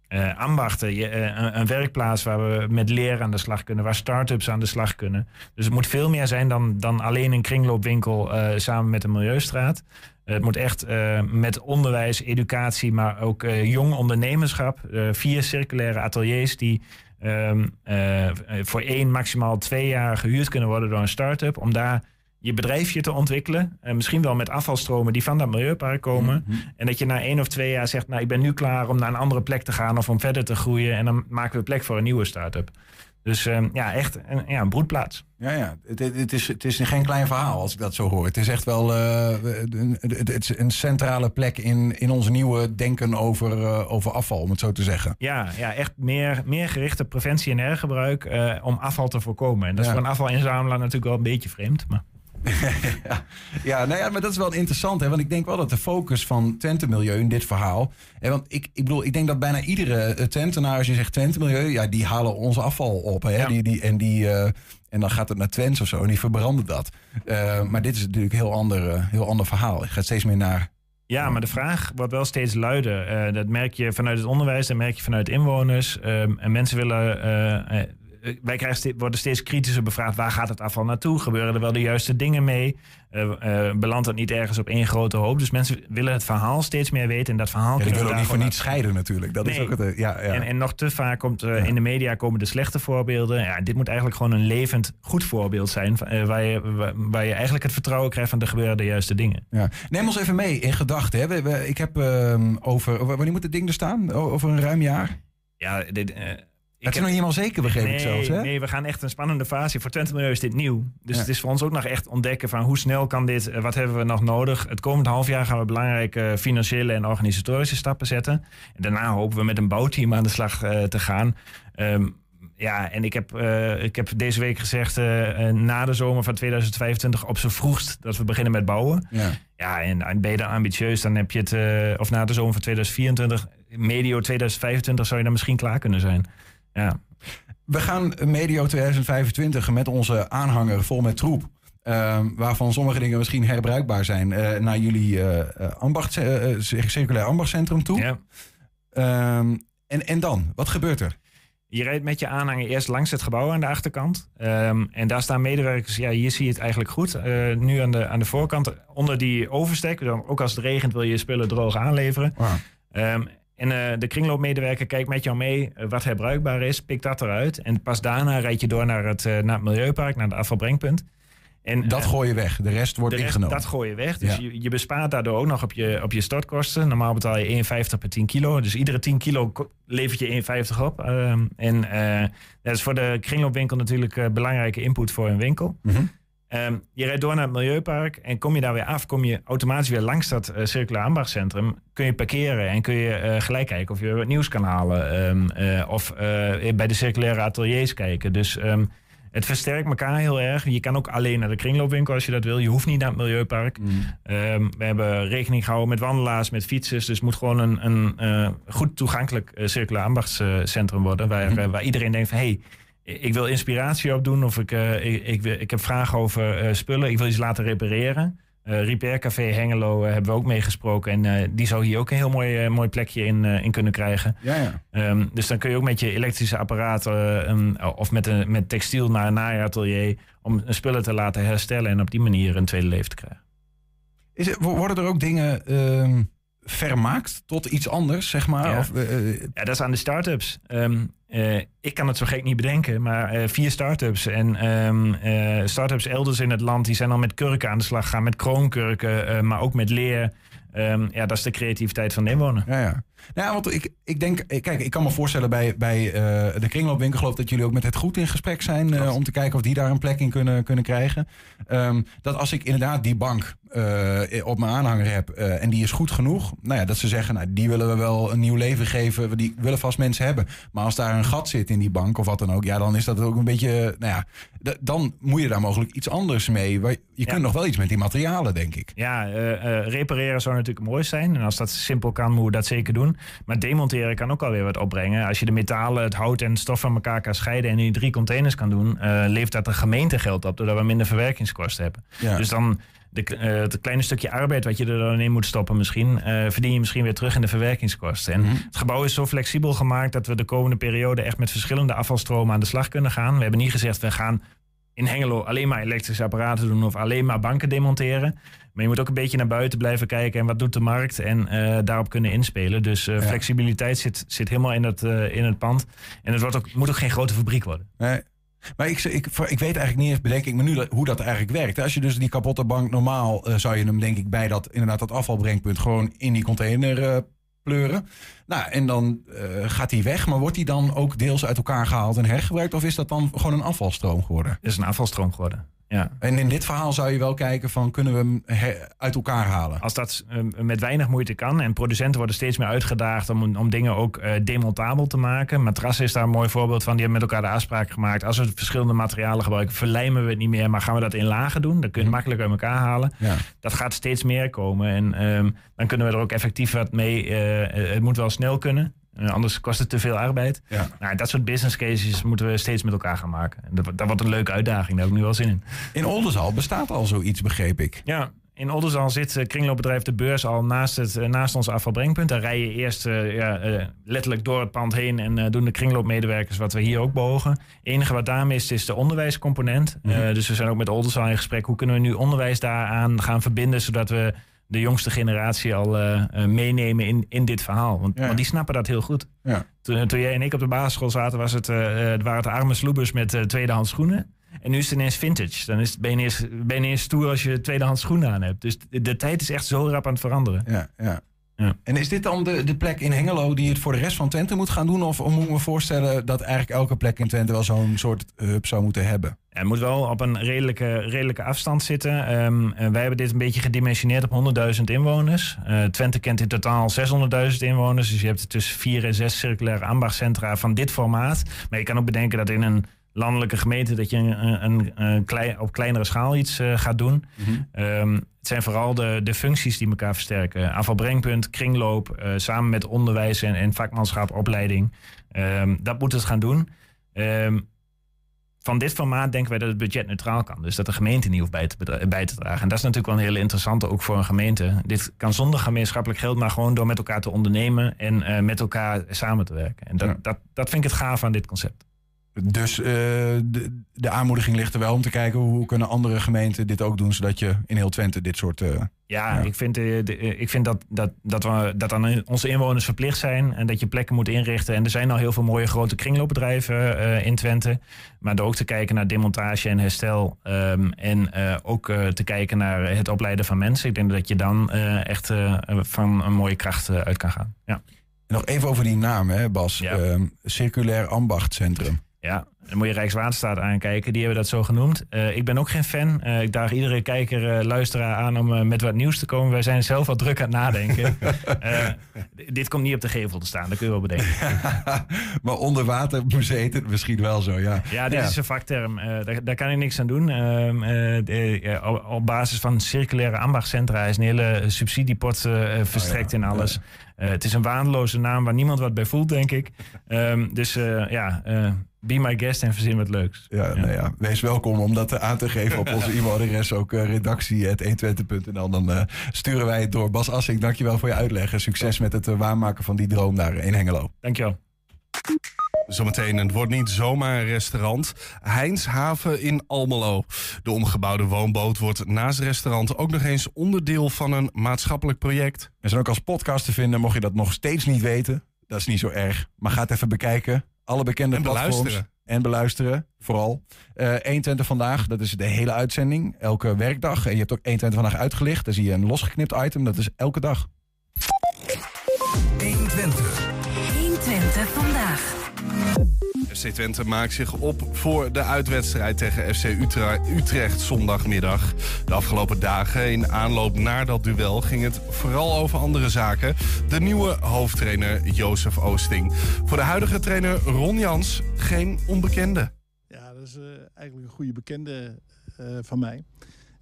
eh, ambachten. Eh, een, werkplaats waar we met leren aan de slag kunnen, waar start-ups aan de slag kunnen. Dus het moet veel meer zijn dan, dan alleen een kringloopwinkel eh, samen met een milieustraat. Het moet echt met onderwijs, educatie, maar ook jong ondernemerschap. vier circulaire ateliers die ehm, eh, voor één, maximaal twee jaar gehuurd kunnen worden door een start-up. Om daar je bedrijfje te ontwikkelen. Eh, misschien wel met afvalstromen die van dat milieupark komen. Mhm. En dat je na één of twee jaar zegt, nou ik ben nu klaar om naar een andere plek te gaan of om verder te groeien. En dan maken we plek voor een nieuwe start-up. Dus ehm, ja, echt een, ja, een broedplaats. Ja, ja. Het, het, is, het is geen klein verhaal als ik dat zo hoor. Het is echt wel eh, een, het, het is een centrale plek in, in ons nieuwe denken over, eh, over afval, om het zo te zeggen. Ja, ja echt meer, meer gerichte preventie en hergebruik om afval te voorkomen. En dat is voor een afvalinzamelaar natuurlijk wel een beetje vreemd. Maar... ja, nou ja, maar dat is wel interessant. Hè? Want ik denk wel dat de focus van Twente Milieu in dit verhaal. Hè, want ik, ik bedoel, ik denk dat bijna iedere eh, Twentenaar, als je zegt Twente Milieu, ja, die halen ons afval op. Hè? Die, die, en, die, eh, en dan gaat het naar Twents of zo en die verbranden dat. Eh, maar dit is natuurlijk een heel ander, heel ander verhaal. Het gaat steeds meer naar. Ja, maar de vraag wordt wel steeds luider. Dat merk je vanuit het onderwijs, dat merk je vanuit inwoners. Ehm, en mensen willen. Wij krijgen ste- worden steeds kritischer bevraagd. Waar gaat het afval naartoe? Gebeuren er wel de juiste dingen mee? Eh, eh, belandt het niet ergens op één grote hoop? Dus mensen willen het verhaal steeds meer weten. En dat verhaal Ja, kunnen we willen ook niet voor niets scheiden natuurlijk. Dat is ook het. eh, Ja, ja. En, en nog te vaak komt eh, in de media komen de slechte voorbeelden. Ja, dit moet eigenlijk gewoon een levend goed voorbeeld zijn. eh, waar, je, waar, waar je eigenlijk het vertrouwen krijgt van er gebeuren de juiste dingen. Ja. Neem ons even mee in gedachten. Ik heb ehm, over. Wanneer moet het ding er staan? Over een ruim jaar? Ja, dit, eh, Het is nog niet helemaal zeker, begreep nee, ik zelfs. Hè? Nee, we gaan echt een spannende fase. Voor Twente Milieu is dit nieuw. Dus Ja. het is voor ons ook nog echt ontdekken van hoe snel kan dit, eh, wat hebben we nog nodig. Het komende half jaar gaan we belangrijke financiële en organisatorische stappen zetten. En daarna hopen we met een bouwteam aan de slag eh, te gaan. Ehm, ja, en ik heb, eh, ik heb deze week gezegd, eh, eh, na de zomer van 2025 op z'n vroegst dat we beginnen met bouwen. Ja. Ja, en, en ben je dan ambitieus, dan heb je het, eh, of na de zomer van 2024, medio 2025 zou je dan misschien klaar kunnen zijn. Ja. We gaan medio 2025 met onze aanhanger vol met troep. ehm, waarvan sommige dingen misschien herbruikbaar zijn. eh, naar jullie eh, ambacht, circulair ambachtscentrum toe. Ja. Ehm, en, en dan? Wat gebeurt er? Je rijdt met je aanhanger eerst langs het gebouw aan de achterkant. Ehm, en daar staan medewerkers. Ja, hier zie je het eigenlijk goed. Nu aan de, aan de voorkant, onder die overstek. Dan, ook als het regent wil je je spullen droog aanleveren. En eh, de kringloopmedewerker kijkt met jou mee eh, wat herbruikbaar is. Pikt dat eruit. En pas daarna rijd je door naar het, eh, naar het milieupark, naar het afvalbrengpunt. En, Dat gooi je weg. De rest wordt de rest, ingenomen. Dat gooi je weg. Dus Ja. je, je bespaart daardoor ook nog op je, op je stortkosten. Normaal betaal je 1,50 per 10 kilo. Dus iedere 10 kilo levert je 1,50 op. Ehm, en dat is voor de kringloopwinkel natuurlijk belangrijke input voor een winkel. Mhm. Ehm, je rijdt door naar het milieupark en kom je daar weer af, kom je automatisch weer langs dat eh, circulair ambachtcentrum. Kun je parkeren en kun je eh, gelijk kijken of je wat nieuws kan halen. ehm, eh, of bij de circulaire ateliers kijken. Dus ehm, het versterkt elkaar heel erg. Je kan ook alleen naar de kringloopwinkel als je dat wil. Je hoeft niet naar het milieupark. Ehm, we hebben rekening gehouden met wandelaars, met fietsers. Dus het moet gewoon een, een goed toegankelijk circulair ambachtscentrum worden. Waar, eh, waar iedereen denkt van... Hey, ik wil inspiratie opdoen of ik, eh, ik, ik, heb vragen over eh, spullen. Ik wil iets laten repareren. Eh Repair Café Hengelo hebben we ook meegesproken. En die zou hier ook een heel mooi, mooi plekje in, in kunnen krijgen. Ja, ja. Ehm, dus dan kun je ook met je elektrische apparaten of met, een, met textiel naar een naaiatelier... om spullen te laten herstellen en op die manier een tweede leven te krijgen. Is het, wo- worden er ook dingen ehm, vermaakt tot iets anders, zeg maar? Ja. Of, Ja, dat is aan de start-ups. Ehm, eh, ik kan het zo gek niet bedenken, maar eh, vier start-ups. En eh, start-ups elders in het land, die zijn al met kurken aan de slag gegaan. Met kroonkurken, maar ook met leer. Ehm, ja, dat is de creativiteit van de inwoner. Ja, ja. Nou ja, want ik, ik denk, eh, kijk, ik kan me voorstellen bij, bij eh, de kringloopwinkel, geloof dat jullie ook met het goed in gesprek zijn eh, om te kijken of die daar een plek in kunnen, kunnen krijgen. Ehm, dat als ik inderdaad die bank op mijn aanhanger heb en die is goed genoeg, nou ja, dat ze zeggen, nou, die willen we wel een nieuw leven geven, die willen vast mensen hebben. Maar als daar een gat zit in die bank of wat dan ook, ja, dan is dat ook een beetje, nou ja, dan moet je daar mogelijk iets anders mee. Je kunt nog wel iets met die materialen, denk ik. Ja, repareren zou natuurlijk mooi zijn. En als dat simpel kan, moeten we dat zeker doen. Maar demonteren kan ook alweer wat opbrengen. Als je de metalen, het hout en het stof van elkaar kan scheiden... en in drie containers kan doen... eh, levert dat de gemeente geld op... doordat we minder verwerkingskosten hebben. Ja. Dus dan de, eh, het kleine stukje arbeid wat je er dan in moet stoppen misschien... eh, verdien je misschien weer terug in de verwerkingskosten. En het gebouw is zo flexibel gemaakt... dat we de komende periode echt met verschillende afvalstromen aan de slag kunnen gaan. We hebben niet gezegd, we gaan in Hengelo alleen maar elektrische apparaten doen of alleen maar banken demonteren. Maar je moet ook een beetje naar buiten blijven kijken en wat doet de markt en eh, daarop kunnen inspelen. Dus eh, flexibiliteit zit, zit helemaal in het, eh, in het pand. En het wordt ook, moet ook geen grote fabriek worden. Nee. Maar ik, ik, ik weet eigenlijk niet eens, bedenk ik me nu, hoe dat eigenlijk werkt. Als je dus die kapotte bank normaal, zou je hem denk ik bij dat, inderdaad, dat afvalbrengpunt gewoon in die container Nou, en dan eh, gaat hij weg, maar wordt hij dan ook deels uit elkaar gehaald en hergebruikt? Of is dat dan gewoon een afvalstroom geworden? Is een afvalstroom geworden. Ja. En in dit verhaal zou je wel kijken van kunnen we hem he- uit elkaar halen? Als dat eh, met weinig moeite kan. En producenten worden steeds meer uitgedaagd om, om dingen ook eh, demontabel te maken. Matrassen is daar een mooi voorbeeld van. Die hebben met elkaar de afspraak gemaakt. Als we verschillende materialen gebruiken, verlijmen we het niet meer. Maar gaan we dat in lagen doen. Dan kun je het makkelijk uit elkaar halen. Ja. Dat gaat steeds meer komen. En ehm, dan kunnen we er ook effectief wat mee. eh, het moet wel snel kunnen. Eh, anders kost het te veel arbeid. Ja. Nou, dat soort business cases moeten we steeds met elkaar gaan maken. En dat, dat wordt een leuke uitdaging. Daar heb ik nu wel zin in. In Oldenzaal bestaat al zoiets, begreep ik. Ja, in Oldenzaal zit eh, kringloopbedrijf De Beurs al naast, het, eh, naast ons afvalbrengpunt. Daar rij je eerst ja, letterlijk door het pand heen en doen de kringloopmedewerkers wat we hier ook beogen. Het enige wat daar mist is de onderwijscomponent. Mhm. dus we zijn ook met Oldenzaal in gesprek. Hoe kunnen we nu onderwijs daaraan gaan verbinden, zodat we de jongste generatie al eh, eh, meenemen in, in dit verhaal? Want, Ja. want die snappen dat heel goed. Ja. Toen, toen jij en ik op de basisschool zaten, was het, eh, eh, waren het de arme sloebers met eh, tweedehands schoenen. En nu is het ineens vintage. Dan is het, ben, je ineens, ben je ineens stoer als je tweedehands schoenen aan hebt. Dus de, de tijd is echt zo rap aan het veranderen. Ja, ja. Ja. En is dit dan de, de plek in Hengelo die het voor de rest van Twente moet gaan doen? Of, of moet ik me voorstellen dat eigenlijk elke plek in Twente wel zo'n soort hub zou moeten hebben? Het moet wel op een redelijke, redelijke afstand zitten. Ehm, eh, wij hebben dit een beetje gedimensioneerd op 100.000 inwoners. Eh, Twente kent in totaal 600.000 inwoners. Dus je hebt tussen vier en zes circulaire ambachtcentra van dit formaat. Maar je kan ook bedenken dat in een landelijke gemeente... dat je een, een, op kleinere schaal iets eh, gaat doen. Ehm, het zijn vooral de, de functies die elkaar versterken. Afvalbrengpunt, kringloop, eh, samen met onderwijs en, en vakmanschap, opleiding. Ehm, dat moet het gaan doen. Ehm, van dit formaat denken wij dat het budget neutraal kan. Dus dat de gemeente niet hoeft bij te, bij te dragen. En dat is natuurlijk wel een hele interessante ook voor een gemeente. Dit kan zonder gemeenschappelijk geld, maar gewoon door met elkaar te ondernemen en eh, met elkaar samen te werken. En dat, Ja. dat, dat vind ik het gaaf aan dit concept. Dus eh, de, de aanmoediging ligt er wel om te kijken hoe kunnen andere gemeenten dit ook doen, zodat je in heel Twente dit soort. eh, Ja, Ja. ik vind, eh, de- ik vind dat, dat, dat we dat aan onze inwoners verplicht zijn. En dat je plekken moet inrichten. En er zijn al heel veel mooie grote kringloopbedrijven in Twente. Maar door ook te kijken naar demontage en herstel. ehm, en ook te kijken naar het opleiden van mensen. Ik denk dat je dan echt van een mooie kracht uit kan gaan. Ja. En nog even over die naam, hè, Bas. Ja. Ehm, Circulair Ambachtcentrum. Ja, dan moet je Rijkswaterstaat aankijken. Die hebben dat zo genoemd. Eh, ik ben ook geen fan. Eh, ik daag iedere kijker, eh, luisteraar aan om met wat nieuws te komen. Wij zijn zelf wat druk aan het nadenken. Dit komt niet op de gevel te staan, dat kun je wel bedenken. maar onder water bezeten, misschien wel zo, ja. Ja, dit is een vakterm. Daar, daar kan ik niks aan doen. Ehm, eh, de- op, basis van circulaire ambachtcentra is een hele subsidiepot eh, verstrekt in alles. Het is een waardeloze naam waar niemand wat bij voelt, denk ik. Ehm, dus ja, be my guest en verzin wat leuks. Ja, Nou ja, wees welkom om dat aan te geven op onze e-mailadres. Ook uh, redactie.120.nl. Dan uh, sturen wij het door. Bas Assink, dankjewel voor je uitleg. En succes met het uh, waarmaken van die droom daar in Hengelo. Dankjewel. Zometeen, het wordt niet zomaar een restaurant. Heinshaven in Almelo. De omgebouwde woonboot wordt naast restaurant ook nog eens onderdeel van een maatschappelijk project. We zijn ook als podcast te vinden, mocht je dat nog steeds niet weten. Dat is niet zo erg. Maar ga het even bekijken. Alle bekende En platforms. beluisteren. En beluisteren, vooral. Uh, 120 vandaag, dat is de hele uitzending. Elke werkdag. En je hebt ook 120 vandaag uitgelicht. Daar zie je een losgeknipt item. Dat is elke dag. 120. 120 vandaag. FC Twente maakt zich op voor de uitwedstrijd tegen FC Utre Utrecht zondagmiddag. De afgelopen dagen in aanloop naar dat duel ging het vooral over andere zaken. De nieuwe hoofdtrainer Jozef Oosting. Voor de huidige trainer Ron Jans geen onbekende. Ja, dat is uh, eigenlijk een goede bekende uh, van mij.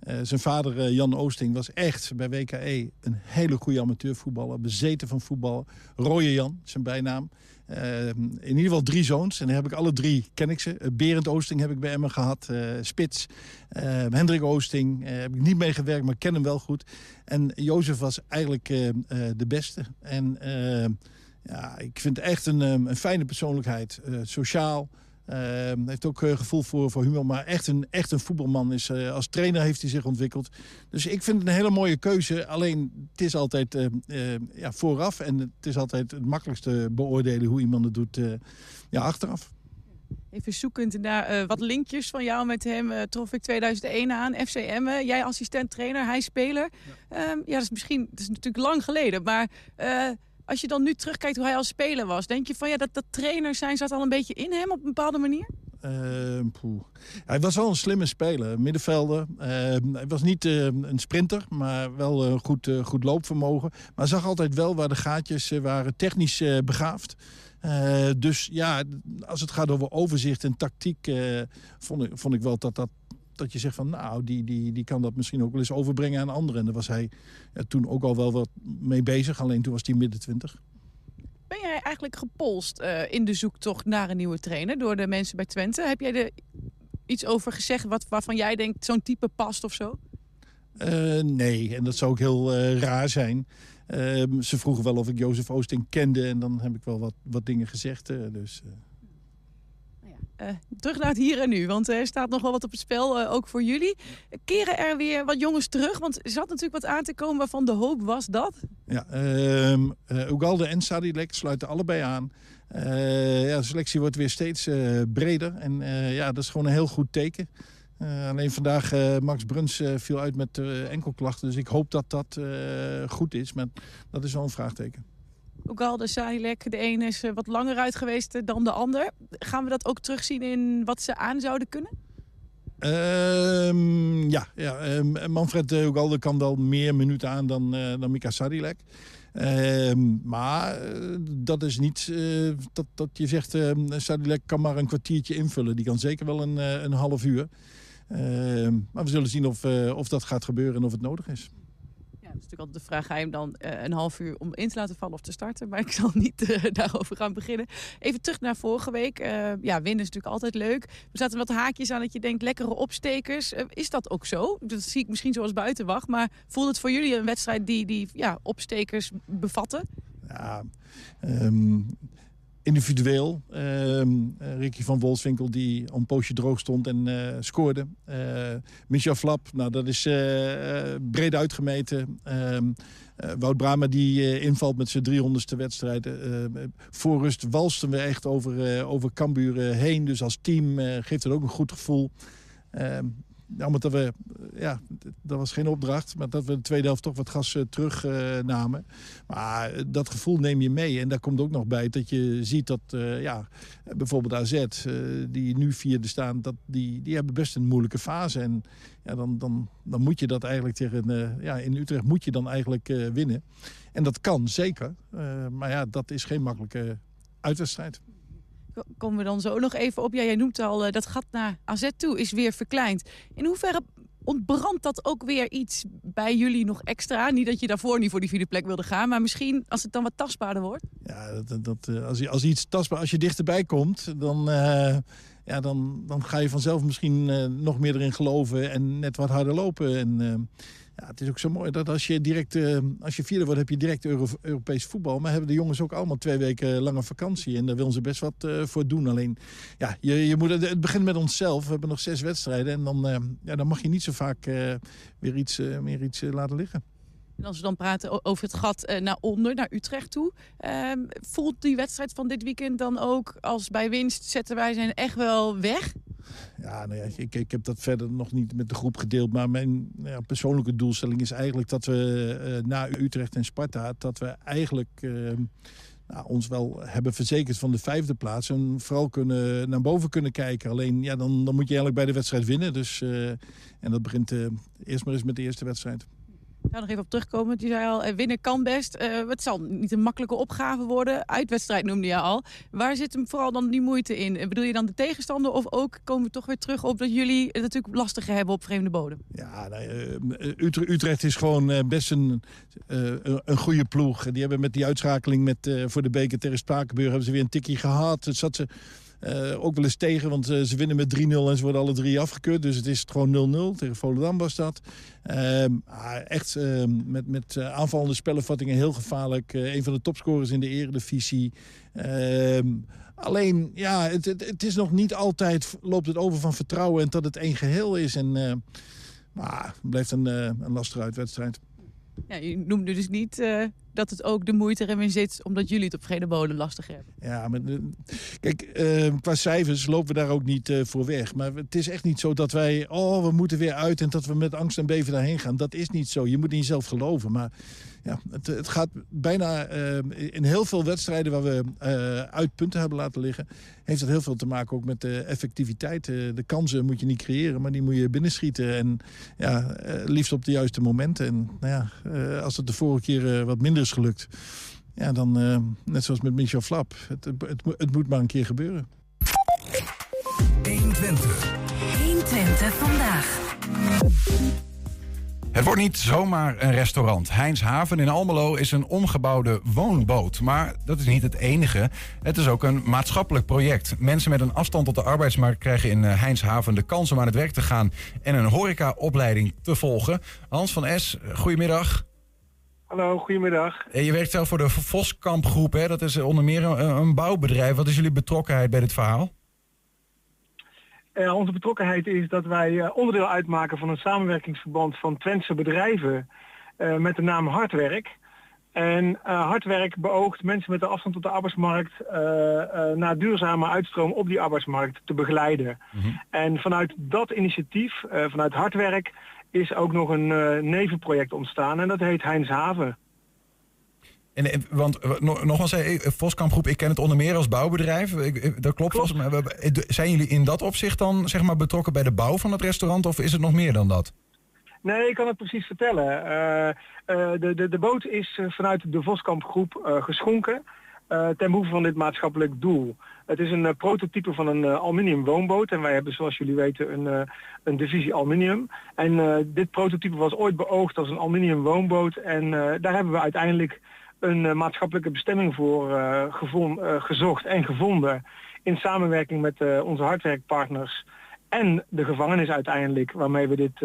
Uh, zijn vader Jan Oosting was echt bij WKE een hele goede amateurvoetballer. Bezeten van voetballen. Rooie Jan, zijn bijnaam. Uh, in ieder geval drie zoons. En dan heb ik alle drie, ken ik ze. Berend Oosting heb ik bij Emmen gehad. Spits. Hendrik Oosting heb ik niet meegewerkt, maar ik ken hem wel goed. En Jozef was eigenlijk de beste. En ja, ik vind echt een, een fijne persoonlijkheid. sociaal. Uh, heeft ook uh, gevoel voor, voor humor, maar echt een, echt een voetbalman is. Uh, als trainer heeft hij zich ontwikkeld. Dus ik vind het een hele mooie keuze. Alleen het is altijd ja, vooraf en het is altijd het makkelijkste beoordelen hoe iemand het doet ja, achteraf. Even zoekend naar eh, wat linkjes van jou met hem eh, trof ik 2001 aan. FCM, eh, jij assistent trainer, hij speler. Ja, ja dat is misschien dat is natuurlijk lang geleden. Maar eh, als je dan nu terugkijkt hoe hij als speler was... denk je van ja, dat, dat trainer zijn zat al een beetje in hem op een bepaalde manier? Eh, poeh. hij was wel een slimme speler, middenvelder. Eh, hij was niet eh, een sprinter, maar wel een goed, eh, goed loopvermogen. Maar zag altijd wel waar de gaatjes eh, waren, technisch eh, begaafd. Eh, dus ja, als het gaat over overzicht en tactiek, eh, vond, ik, vond ik wel dat, dat, dat je zegt van nou, die, die, die kan dat misschien ook wel eens overbrengen aan anderen. En daar was hij eh, toen ook al wel wat mee bezig, alleen toen was hij midden twintig. Ben jij eigenlijk gepolst eh, in de zoektocht naar een nieuwe trainer door de mensen bij Twente? Heb jij er iets over gezegd wat, waarvan jij denkt zo'n type past of zo? Eh, nee, en dat zou ook heel raar zijn. Eh, ze vroegen wel of ik Jozef Oosting kende en dan heb ik wel wat, wat dingen gezegd. dus, eh. Terug naar het hier en nu, want er staat nog wel wat op het spel, eh, ook voor jullie. Keren er weer wat jongens terug? Want er zat natuurlijk wat aan te komen waarvan de hoop was dat. Ja, ehm eh, Ugalde en Sadilek sluiten allebei aan. Ja, de selectie wordt weer steeds breder. En ja, dat is gewoon een heel goed teken. Alleen vandaag, Max Bruns viel uit met enkelklachten. Dus ik hoop dat dat goed is. Maar dat is wel een vraagteken. Ugalde, Sadilek, de een is eh, wat langer uit geweest eh, dan de ander. Gaan we dat ook terugzien in wat ze aan zouden kunnen? Ehm, ja, ja ehm, Manfred uh, Ugalde kan wel meer minuten aan dan, eh, dan Mika Sadilek. Ehm, maar eh, dat is niet eh, dat, dat je zegt, ehm Sadilek kan maar een kwartiertje invullen. Die kan zeker wel een, eh, een half uur. Maar we zullen zien of, eh, of dat gaat gebeuren en of het nodig is. Dat is natuurlijk altijd de vraag, ga je hem dan eh, een half uur om in te laten vallen of te starten? Maar ik zal niet eh, daarover gaan beginnen. Even terug naar vorige week. Eh, ja, winnen is natuurlijk altijd leuk. Er zaten wat haakjes aan dat je denkt, lekkere opstekers. Is dat ook zo? Dat zie ik misschien zoals buitenwacht. Maar voelt het voor jullie een wedstrijd die, die ja, opstekers bevatten? Ja, ehm, individueel. ehm eh, Ricky van Wolfswinkel die een poosje droog stond en eh, scoorde. Eh, Michel Flap, nou, dat is breed uitgemeten. Eh, Wout Brama die invalt met zijn 300ste wedstrijd. Voor rust walsten we echt over, over Cambuur heen. Dus als team geeft het ook een goed gevoel. Ehm, dat we, ja, dat was geen opdracht, maar dat we de tweede helft toch wat gas eh, terugnamen. maar eh, dat gevoel neem je mee. En daar komt ook nog bij dat je ziet dat, eh, ja, bijvoorbeeld AZ, eh, die nu vierde staan, dat die, die hebben best een moeilijke fase. En ja, dan, dan, dan moet je dat eigenlijk tegen, eh, ja, in Utrecht moet je dan eigenlijk eh, winnen. En dat kan, zeker. Eh, maar ja, dat is geen makkelijke uitwedstrijd. Ko- Komen we dan zo nog even op. Ja, jij noemt al, eh, dat gat naar AZ toe is weer verkleind. In hoeverre ontbrandt dat ook weer iets bij jullie nog extra? Niet dat je daarvoor niet voor die vierde plek wilde gaan, maar misschien als het dan wat tastbaarder wordt? Ja, dat, dat, eh, als, als iets tastbaar, als je dichterbij komt, dan, eh, ja, dan, dan ga je vanzelf misschien eh, nog meer erin geloven en net wat harder lopen. En, ja, het is ook zo mooi dat als je direct, eh, als je vierde wordt, heb je direct Euro Europees voetbal. Maar hebben de jongens ook allemaal twee weken lange vakantie. En daar willen ze best wat eh, voor doen. Alleen, ja, je, je moet, het begint met onszelf. We hebben nog zes wedstrijden. En dan, eh, ja, dan mag je niet zo vaak weer iets, meer iets laten liggen. En als we dan praten over het gat naar onder, naar Utrecht toe. ehm, voelt die wedstrijd van dit weekend dan ook als bij winst zetten wij zijn echt wel weg? Ja, nou ja, ik, ik heb dat verder nog niet met de groep gedeeld. Maar mijn persoonlijke doelstelling is eigenlijk dat we eh, na Utrecht en Sparta... dat we eigenlijk eh, nou, ons wel hebben verzekerd van de vijfde plaats. En vooral kunnen, naar boven kunnen kijken. Alleen ja, dan, dan moet je eigenlijk bij de wedstrijd winnen. Dus, eh, en dat begint eerst maar eens met de eerste wedstrijd. Ga nog even op terugkomen. Je zei al, eh, winnen kan best. Eh, het zal niet een makkelijke opgave worden. Uitwedstrijd noemde je al. Waar zit hem vooral dan die moeite in? Eh, Bedoel je dan de tegenstander? Of ook komen we toch weer terug op dat jullie het natuurlijk lastiger hebben op vreemde bodem? Ja, nou, Utrecht, is gewoon best een, een- goede ploeg. Die hebben met die uitschakeling met, voor de beker tegen Spakenburg... hebben ze weer een tikkie gehad. Het zat ze eh, ook wel eens tegen, want eh, ze winnen met 3-0... en ze worden alle drie afgekeurd. Dus het is gewoon 0-0. Tegen Volendam was dat. Ehm, ah, echt ehm, met, met eh, aanvallende spellenvattingen heel gevaarlijk. Een van de topscorers in de eredivisie. Ehm, alleen, ja, het, het, is nog niet altijd... loopt het over van vertrouwen en dat het één geheel is. En... maar het blijft een, een lastige uitwedstrijd. Ja, je noemde dus niet dat het ook de moeite erin zit... omdat jullie het op geen bodem lastig hebben. Ja, maar kijk, eh, qua cijfers lopen we daar ook niet eh, voor weg. Maar het is echt niet zo dat wij, oh, we moeten weer uit en dat we met angst en beven daarheen gaan. Dat is niet zo. Je moet in jezelf geloven. Maar ja, het, het gaat bijna eh, in heel veel wedstrijden waar we eh, uit punten hebben laten liggen, heeft dat heel veel te maken ook met de effectiviteit. Eh, de kansen moet je niet creëren, maar die moet je binnenschieten. En ja, liefst op de juiste momenten. En nou ja, als het de vorige keer wat minder is gelukt, ja, dan net zoals met Michel Flap. Het, het, het moet maar een keer gebeuren. 120. 120 vandaag. Het wordt niet zomaar een restaurant. Heinz Haven in Almelo is een omgebouwde woonboot. Maar dat is niet het enige. Het is ook een maatschappelijk project. Mensen met een afstand tot de arbeidsmarkt krijgen in eh, Heinz Haven de kans om aan het werk te gaan en een horecaopleiding te volgen. Hans van S, goedemiddag. Hallo, goedemiddag. Eh, Je werkt zelf voor de Voskamp Groep. Hè? Dat is onder meer een, een bouwbedrijf. Wat is jullie betrokkenheid bij dit verhaal? Eh, onze betrokkenheid is dat wij eh, onderdeel uitmaken van een samenwerkingsverband van Twentse bedrijven eh, met de naam Hardwerk. En Hardwerk beoogt mensen met een afstand tot de arbeidsmarkt naar duurzame uitstroom op die arbeidsmarkt te begeleiden. En vanuit dat initiatief, vanuit Hardwerk, is ook nog een nevenproject ontstaan en dat heet Heinz Haven. En, want eh, nog- nogmaals, eh, Voskamp Groep, ik ken het onder meer als bouwbedrijf. Ik- Dat klopt. mij. Maar we- Zijn jullie in dat opzicht dan zeg maar, betrokken bij de bouw van het restaurant? Of is het nog meer dan dat? Nee, ik kan het precies vertellen. Eh, eh, de, de, de boot is eh, vanuit de Voskamp groep eh, geschonken eh, ten behoeve van dit maatschappelijk doel. Het is een eh, prototype van een eh, aluminium woonboot en wij hebben zoals jullie weten een, eh, een divisie aluminium. En eh, dit prototype was ooit beoogd als een aluminium woonboot en eh, daar hebben we uiteindelijk een eh, maatschappelijke bestemming voor eh, eh, gezocht en gevonden in samenwerking met onze hardwerkpartners en de gevangenis uiteindelijk, waarmee we dit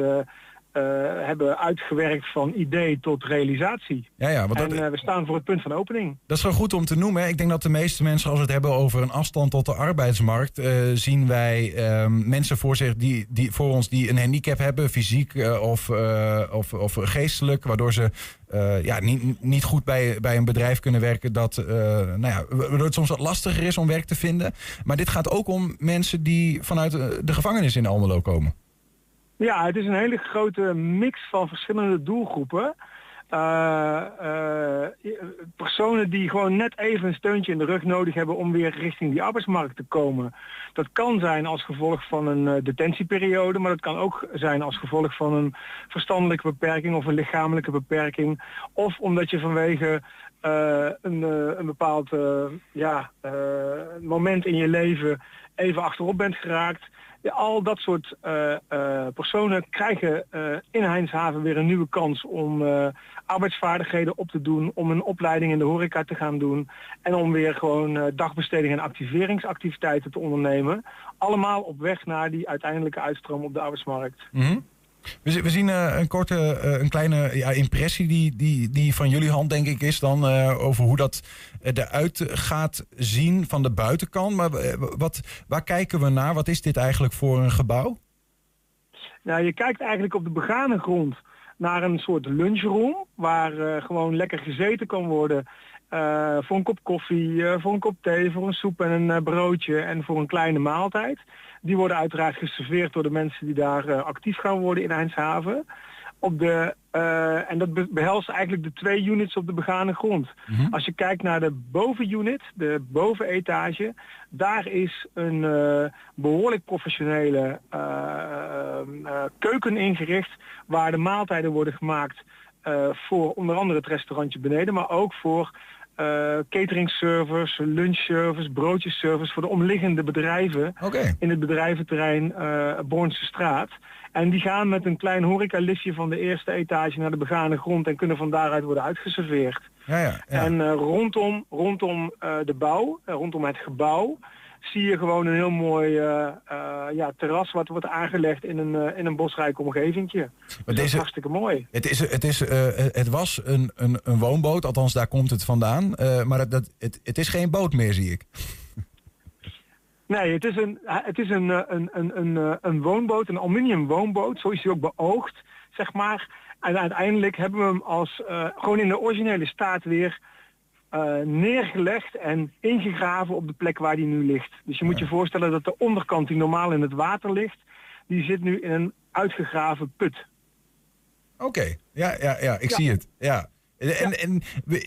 eh, hebben uitgewerkt van idee tot realisatie. Ja, ja, want en dat, eh, we staan voor het punt van opening. dat is wel goed om te noemen. hè. Ik denk dat de meeste mensen, als we het hebben over een afstand tot de arbeidsmarkt, eh, zien wij ehm, mensen voor zich die, die voor ons die een handicap hebben, fysiek of, of, of geestelijk, waardoor ze ja, niet, niet goed bij, bij een bedrijf kunnen werken. Dat, nou ja, waardoor het soms wat lastiger is om werk te vinden. Maar dit gaat ook om mensen die vanuit de gevangenis in Almelo komen. Ja, het is een hele grote mix van verschillende doelgroepen. Eh, eh, personen die gewoon net even een steuntje in de rug nodig hebben om weer richting die arbeidsmarkt te komen. Dat kan zijn als gevolg van een eh, detentieperiode, maar dat kan ook zijn als gevolg van een verstandelijke beperking of een lichamelijke beperking. Of omdat je vanwege een, een bepaald ja, moment in je leven even achterop bent geraakt. Ja, al dat soort eh, eh, personen krijgen eh, in Heinshaven weer een nieuwe kans om arbeidsvaardigheden op te doen, om een opleiding in de horeca te gaan doen en om weer gewoon dagbesteding en activeringsactiviteiten te ondernemen. Allemaal op weg naar die uiteindelijke uitstroom op de arbeidsmarkt. Mhm. We zien eh, een korte, eh, een kleine ja, impressie die, die, die van jullie hand denk ik is dan eh, over hoe dat eruit gaat zien van de buitenkant. Maar wat, waar kijken we naar? Wat is dit eigenlijk voor een gebouw? Nou, je kijkt eigenlijk op de begane grond naar een soort lunchroom waar gewoon lekker gezeten kan worden. Eh, voor een kop koffie, eh, voor een kop thee, voor een soep en een eh, broodje en voor een kleine maaltijd. Die worden uiteraard geserveerd door de mensen die daar actief gaan worden in Eindhoven. Op de, en dat be- behelst eigenlijk de twee units op de begane grond. Als je kijkt naar de bovenunit, de bovenetage, daar is een eh, behoorlijk professionele keuken ingericht waar de maaltijden worden gemaakt voor onder andere het restaurantje beneden, maar ook voor eh cateringservice, lunchservice, broodjeservice voor de omliggende bedrijven in het bedrijventerrein eh Bornse straat. En die gaan met een klein horecalistje van de eerste etage naar de begane grond en kunnen van daaruit worden uitgeserveerd. Ja, ja, En eh, rondom, rondom de bouw, rondom het gebouw, zie je gewoon een heel mooi eh, eh, ja, terras wat wordt aangelegd in een, eh, in een bosrijk omgevingje. Dus dat is deze- hartstikke mooi. Het, is, het, is, het was een, een, een woonboot, althans daar komt het vandaan. Maar het, dat, het, het is geen boot meer, zie ik. Nee, het is een, het is een, een, een, een, een woonboot, een aluminium woonboot. Zo is hij ook beoogd, zeg maar. En uiteindelijk hebben we hem als gewoon in de originele staat weer eh, neergelegd en ingegraven op de plek waar die nu ligt. Dus je moet je voorstellen dat de onderkant die normaal in het water ligt, die zit nu in een uitgegraven put. Oké, ja, ja, ja, ik Ja. zie het. Ja. En, en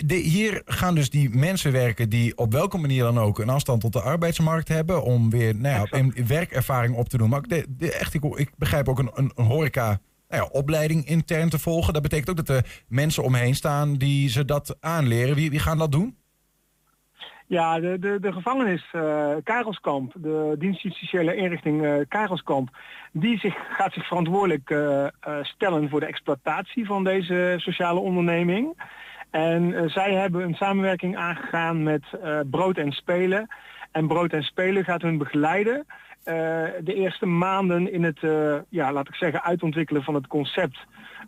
de, hier gaan dus die mensen werken die op welke manier dan ook een afstand tot de arbeidsmarkt hebben om weer nou ja, werkervaring op te doen. Maar ik, de, de, echt, ik, ik begrijp ook een, een, een horeca nou ja, opleiding intern te volgen. Dat betekent ook dat er mensen omheen staan die ze dat aanleren. Wie, gaan dat doen? Ja, de, de, de gevangenis eh Karelskamp, de dienstjustitiële inrichting eh Karelskamp, die zich, gaat zich verantwoordelijk eh, stellen voor de exploitatie van deze sociale onderneming. En zij hebben een samenwerking aangegaan met Brood en Spelen. En Brood en Spelen gaat hun begeleiden de eerste maanden in het, eh, ja, laat ik zeggen, uitontwikkelen van het concept,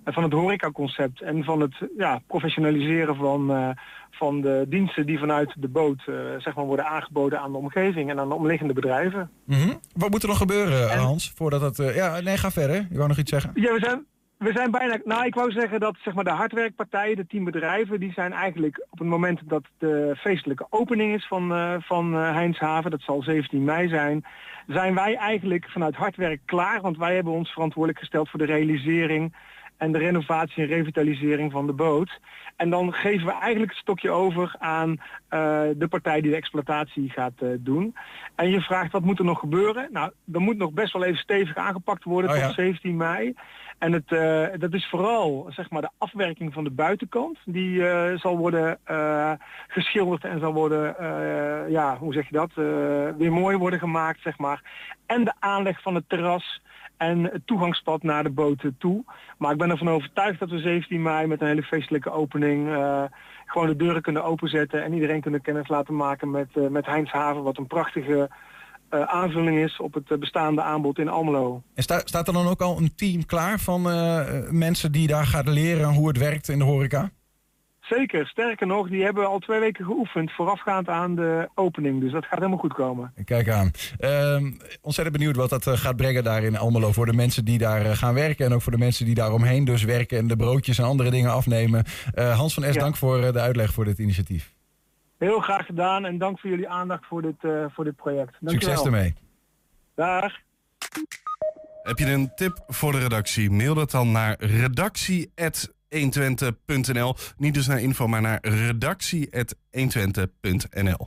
eh, van het horecaconcept en van het ja, professionaliseren van, eh, van de diensten die vanuit de boot eh, zeg maar, worden aangeboden aan de omgeving en aan de omliggende bedrijven. Mhm. Wat moet er nog gebeuren, Hans? Voordat het. eh, ja, nee, ga verder. Je wou nog iets zeggen? Ja, we zijn, we zijn bijna. Nou, ik wou zeggen dat zeg maar, de hardwerkpartijen, de tien bedrijven, die zijn eigenlijk op het moment dat de feestelijke opening is van, eh van eh, Heinshaven, dat zal 17 mei zijn, zijn wij eigenlijk vanuit hardwerk klaar. Want wij hebben ons verantwoordelijk gesteld voor de realisering en de renovatie en revitalisering van de boot. En dan geven we eigenlijk het stokje over aan eh, de partij die de exploitatie gaat doen. En je vraagt wat moet er nog gebeuren? Nou, er moet nog best wel even stevig aangepakt worden Oh ja. tot 17 mei. En het, eh, dat is vooral zeg maar, de afwerking van de buitenkant. Die eh, zal worden eh, geschilderd en zal worden, ja, hoe zeg je dat, weer mooi worden gemaakt, zeg maar. En de aanleg van het terras en het toegangspad naar de boten toe. Maar ik ben ervan overtuigd dat we 17 mei met een hele feestelijke opening gewoon de deuren kunnen openzetten en iedereen kunnen kennis laten maken met, met Heinshaven, wat een prachtige eh, aanvulling is op het eh, bestaande aanbod in Almelo. En sta- staat er dan ook al een team klaar van eh, mensen die daar gaan leren hoe het werkt in de horeca? Zeker, sterker nog, die hebben al twee weken geoefend voorafgaand aan de opening. Dus dat gaat helemaal goed komen. Kijk aan. Ehm, ontzettend benieuwd wat dat gaat brengen daar in Almelo. Voor de mensen die daar gaan werken en ook voor de mensen die daar omheen dus werken en de broodjes en andere dingen afnemen. Hans van Es, Ja. dank voor de uitleg voor dit initiatief. Heel graag gedaan en dank voor jullie aandacht voor dit, eh, voor dit project. Dankjewel. Succes ermee. Dag. Heb je een tip voor de redactie? Mail dat dan naar redactie.120.nl. Niet dus naar info, maar naar redactie.120.nl.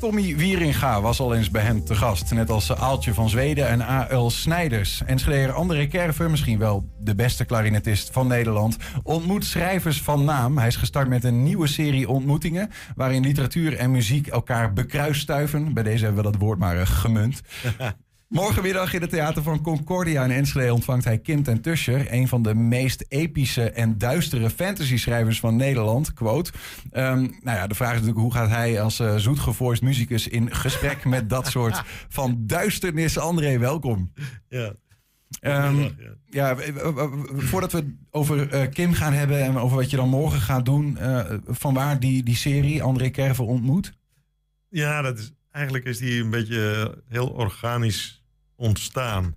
Tommy Wieringa was al eens bij hem te gast. Net als Aaltje van Zweden en A.L. Snijders. Enschedeer André Kerver, misschien wel de beste klarinetist van Nederland... ontmoet schrijvers van naam. Hij is gestart met een nieuwe serie ontmoetingen... waarin literatuur en muziek elkaar bekruisstuiven. Bij deze hebben we dat woord maar eh, gemunt. Morgenmiddag in het Theater van Concordia in Enschede ontvangt hij Kim ten Tuscher, een van de meest epische en duistere fantasy-schrijvers van Nederland. Quote. Ehm, nou ja, de vraag is natuurlijk hoe gaat hij als uh, zoetgevoiced muzikus in gesprek met dat soort van duisternis. André, welkom. Ja. Ehm, ja, voordat we over eh, Kim gaan hebben en over wat je dan morgen gaat doen, eh, van waar die, die serie André Kerver ontmoet? Ja, dat is, eigenlijk is die een beetje eh, heel organisch ontstaan.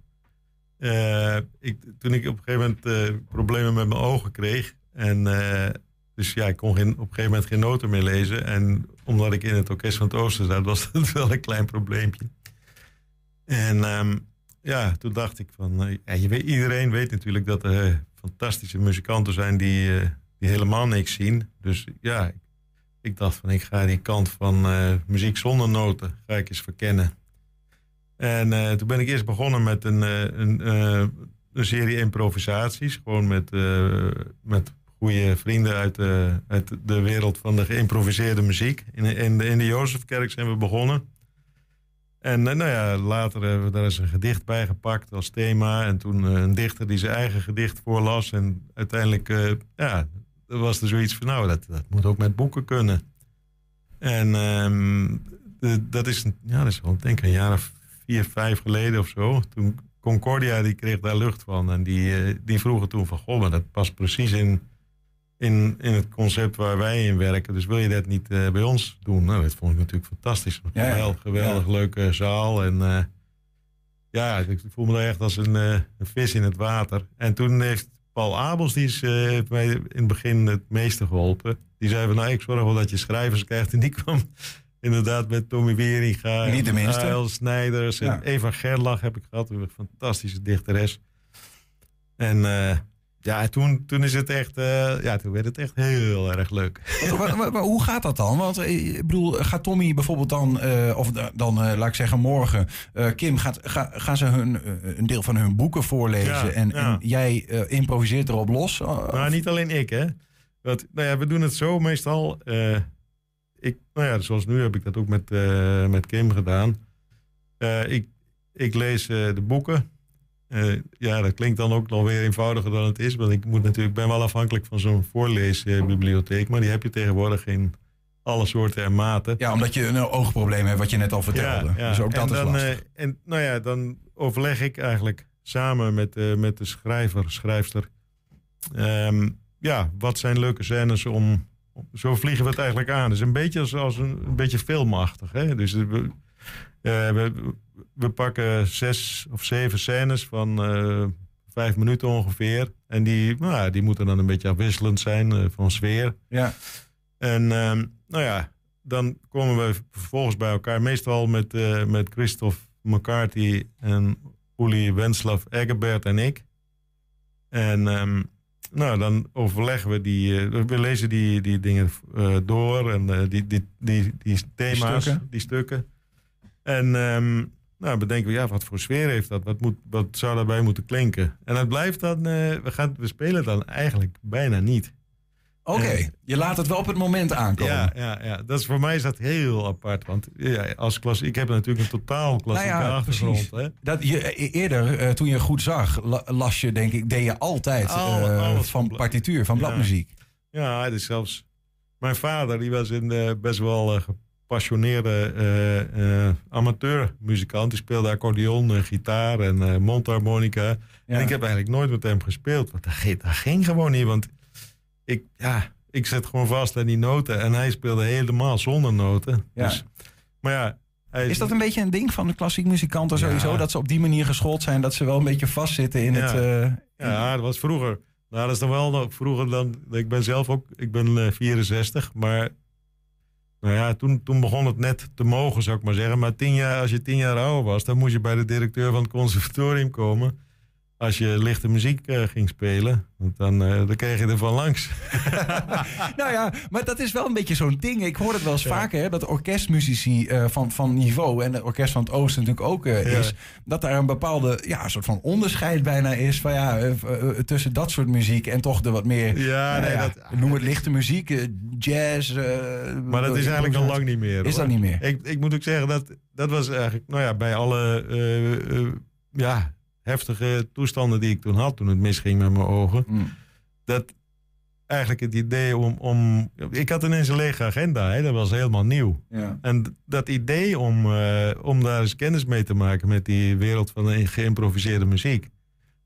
Eh, ik, toen ik op een gegeven moment eh, problemen met mijn ogen kreeg. En eh, dus ja, ik kon geen, op een gegeven moment geen noten meer lezen. En omdat ik in het orkest van het Oosten zat, was dat wel een klein probleempje. En ehm, ja, toen dacht ik van... ja, je weet, iedereen weet natuurlijk dat er fantastische muzikanten zijn die, die helemaal niks zien. Dus ja, ik, ik dacht van ik ga die kant van muziek zonder noten ga ik eens verkennen. En eh, toen ben ik eerst begonnen met een, eh, een, eh, een serie improvisaties. Gewoon met, met goede vrienden uit de, uit de wereld van de geïmproviseerde muziek. In, in, de, in de Jozefkerk zijn we begonnen. En nou ja, later hebben we daar eens een gedicht bij gepakt als thema. En toen een dichter die zijn eigen gedicht voorlas. En uiteindelijk, ja, was er zoiets van, nou, dat, dat moet ook met boeken kunnen. En ehm, dat is, ja, dat is wel denk ik een jaar of vier, vijf geleden of zo. Toen Concordia, die kreeg daar lucht van. En die, eh, die vroegen toen van, goh, maar dat past precies in, in, in het concept waar wij in werken. Dus wil je dat niet eh, bij ons doen? Nou, dat vond ik natuurlijk fantastisch. Ja, ja. geweldig, geweldig leuke zaal. En, eh, ja, ik voel me daar echt als een, een vis in het water. En toen heeft Paul Abels, die is, heeft mij in het begin het meeste geholpen. Die zei van, nou, ik zorg wel dat je schrijvers krijgt. En die kwam inderdaad met Tommy Wieringa. Niet de en minste. Ael Snijders. Ja. En Eva Gerlach heb ik gehad. Een fantastische dichteres. En eh, ja, en toen, toen is het echt, eh, ja, toen werd het echt heel erg leuk. Maar, maar- maar hoe gaat dat dan? Want eh, ik bedoel, gaat Tommy bijvoorbeeld dan, of da- dan laat ik zeggen morgen, Kim, gaat, ga, gaan ze hun, een deel van hun boeken voorlezen Ja, en, ja. en jij improviseert erop los? Maar niet alleen ik, hè. Want, nou ja, we doen het zo meestal. Ik, nou ja, zoals nu heb ik dat ook met, eh, met Kim gedaan. Eh, ik, ik lees eh, de boeken. Ja, dat klinkt dan ook nog weer eenvoudiger dan het is. Want ik moet natuurlijk, ben wel afhankelijk van zo'n voorleesbibliotheek. Maar die heb je tegenwoordig in alle soorten en maten. Ja, omdat je een oogprobleem hebt, wat je net al vertelde. Ja, ja. Dus ook dat en is dan, lastig. eh, en nou ja, dan overleg ik eigenlijk samen met, met de schrijver, schrijfster. ehm, ja, wat zijn leuke scènes om. Zo vliegen we het eigenlijk aan. Het is een beetje als, als een, een beetje filmachtig. Hè? Dus we, eh, we, we pakken zes of zeven scènes van eh, vijf minuten ongeveer. En die, nou, ja, die moeten dan een beetje afwisselend zijn eh, van sfeer. Ja. En ehm, nou ja, dan komen we vervolgens bij elkaar. Meestal met, met Christophe McCarthy en Uli Wenslav Eggebert en ik. En ehm, nou, dan overleggen we die... eh, we lezen die, die dingen eh, door en eh, die, die, die, die thema's, die stukken. stukken. En ehm, nou, bedenken we, ja, wat voor sfeer heeft dat? Wat, moet, wat zou daarbij moeten klinken? En het blijft dan... we, gaan, we spelen dan eigenlijk bijna niet. Oké, je laat het wel op het moment aankomen. ja, ja, ja. Dat is, voor mij is dat heel apart. Want ja, als klas, ik heb natuurlijk een totaal klassieke Nou ja, achtergrond. Hè? Dat je, e- eerder, eh, toen je goed zag, la- las je, denk ik, deed je altijd Al- eh, alles van partituur, van Ja. bladmuziek. Ja, dus zelfs mijn vader, die was een eh, best wel gepassioneerde amateurmuzikant. Die speelde accordeon, gitaar en mondharmonica. En ik heb eigenlijk nooit met hem gespeeld. Want dat, ging- dat ging gewoon niet. Want ik, ja, ik zet gewoon vast aan die noten. En hij speelde helemaal zonder noten. Ja. Dus, maar ja, hij Is dat een beetje een ding van de klassiek muzikanten Ja. sowieso? Dat ze op die manier geschoold zijn, dat ze wel een beetje vastzitten in Ja. het... eh, Ja, dat was vroeger. Nou, dat is dan wel nog vroeger dan. Ik ben zelf ook, ik ben eh, 64, maar. Nou ja, toen, toen begon het net te mogen, zou ik maar zeggen. Maar tien jaar, als je tien jaar ouder was, dan moest je bij de directeur van het conservatorium komen. Als je lichte muziek eh, ging spelen, want dan, eh, dan kreeg je er van langs. nou ja, maar dat is wel een beetje zo'n ding. Ik hoor het wel eens vaker, hè, dat orkestmuzici eh, van, van niveau... en het orkest van het Oosten natuurlijk ook Ja. is... dat daar een bepaalde ja, soort van onderscheid bijna is... Van, ja, tussen dat soort muziek en toch de wat meer... Ja, nou nee, dat- Noem het lichte muziek, jazz... Maar dat is eigenlijk al lang niet meer. Is dat niet meer? Ik, ik moet ook zeggen, dat, dat was eigenlijk, nou ja, bij alle ja, heftige toestanden die ik toen had, toen het misging met mijn ogen, Mm. dat eigenlijk het idee om, om. Ik had ineens een lege agenda, hè, dat was helemaal nieuw. Ja. En dat idee om, eh, om daar eens kennis mee te maken met die wereld van de geïmproviseerde muziek.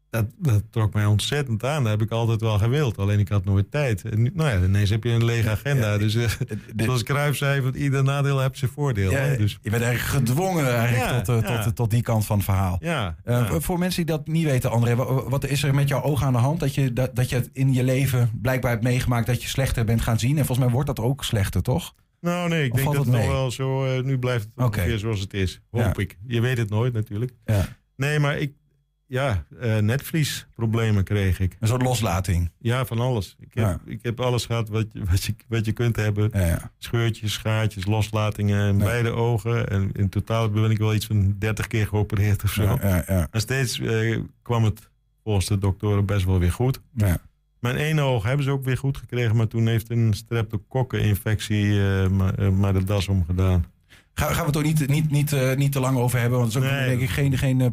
Dat, dat trok mij ontzettend aan. Dat heb ik altijd wel gewild. Alleen ik had nooit tijd. En, nu- nou ja, ineens heb je een lege agenda. dus eh, zoals Cruijff zei, ieder nadeel heeft zijn voordeel. Ja, hè, dus. Je bent eigenlijk gedwongen eigenlijk Ja, tot, eh, tot, tot die kant van het verhaal. Ja, ja. Voor mensen die dat niet weten, André, wa- wat is er met jouw ogen aan de hand? Dat je, dat, dat je het in je leven blijkbaar hebt meegemaakt dat je slechter bent gaan zien. En volgens mij wordt dat ook slechter, toch? Nou nee, ik Of denk dat het nog wel zo... eh, nu blijft het ongeveer zoals het is. Hoop ik. Je weet het nooit natuurlijk. Ja. Nee, maar ik... Ja, eh netvliesproblemen kreeg ik. Een soort loslating. Ja, van alles. Ik heb, Ja. ik heb alles gehad wat je, wat je, wat je kunt hebben. Ja, ja. Scheurtjes, schaartjes, loslatingen in beide ogen. En in totaal ben ik wel iets van 30 keer geopereerd of zo. Ja, ja, ja. En steeds eh, kwam het volgens de doktoren best wel weer goed. Ja. Mijn ene oog hebben ze ook weer goed gekregen, maar toen heeft een streptokokkeninfectie maar, eh, maar de das omgedaan. Gaan, gaan we het er niet, niet, niet, eh, niet te lang over hebben. Want het is ook Nee. denk ik geen, geen eh,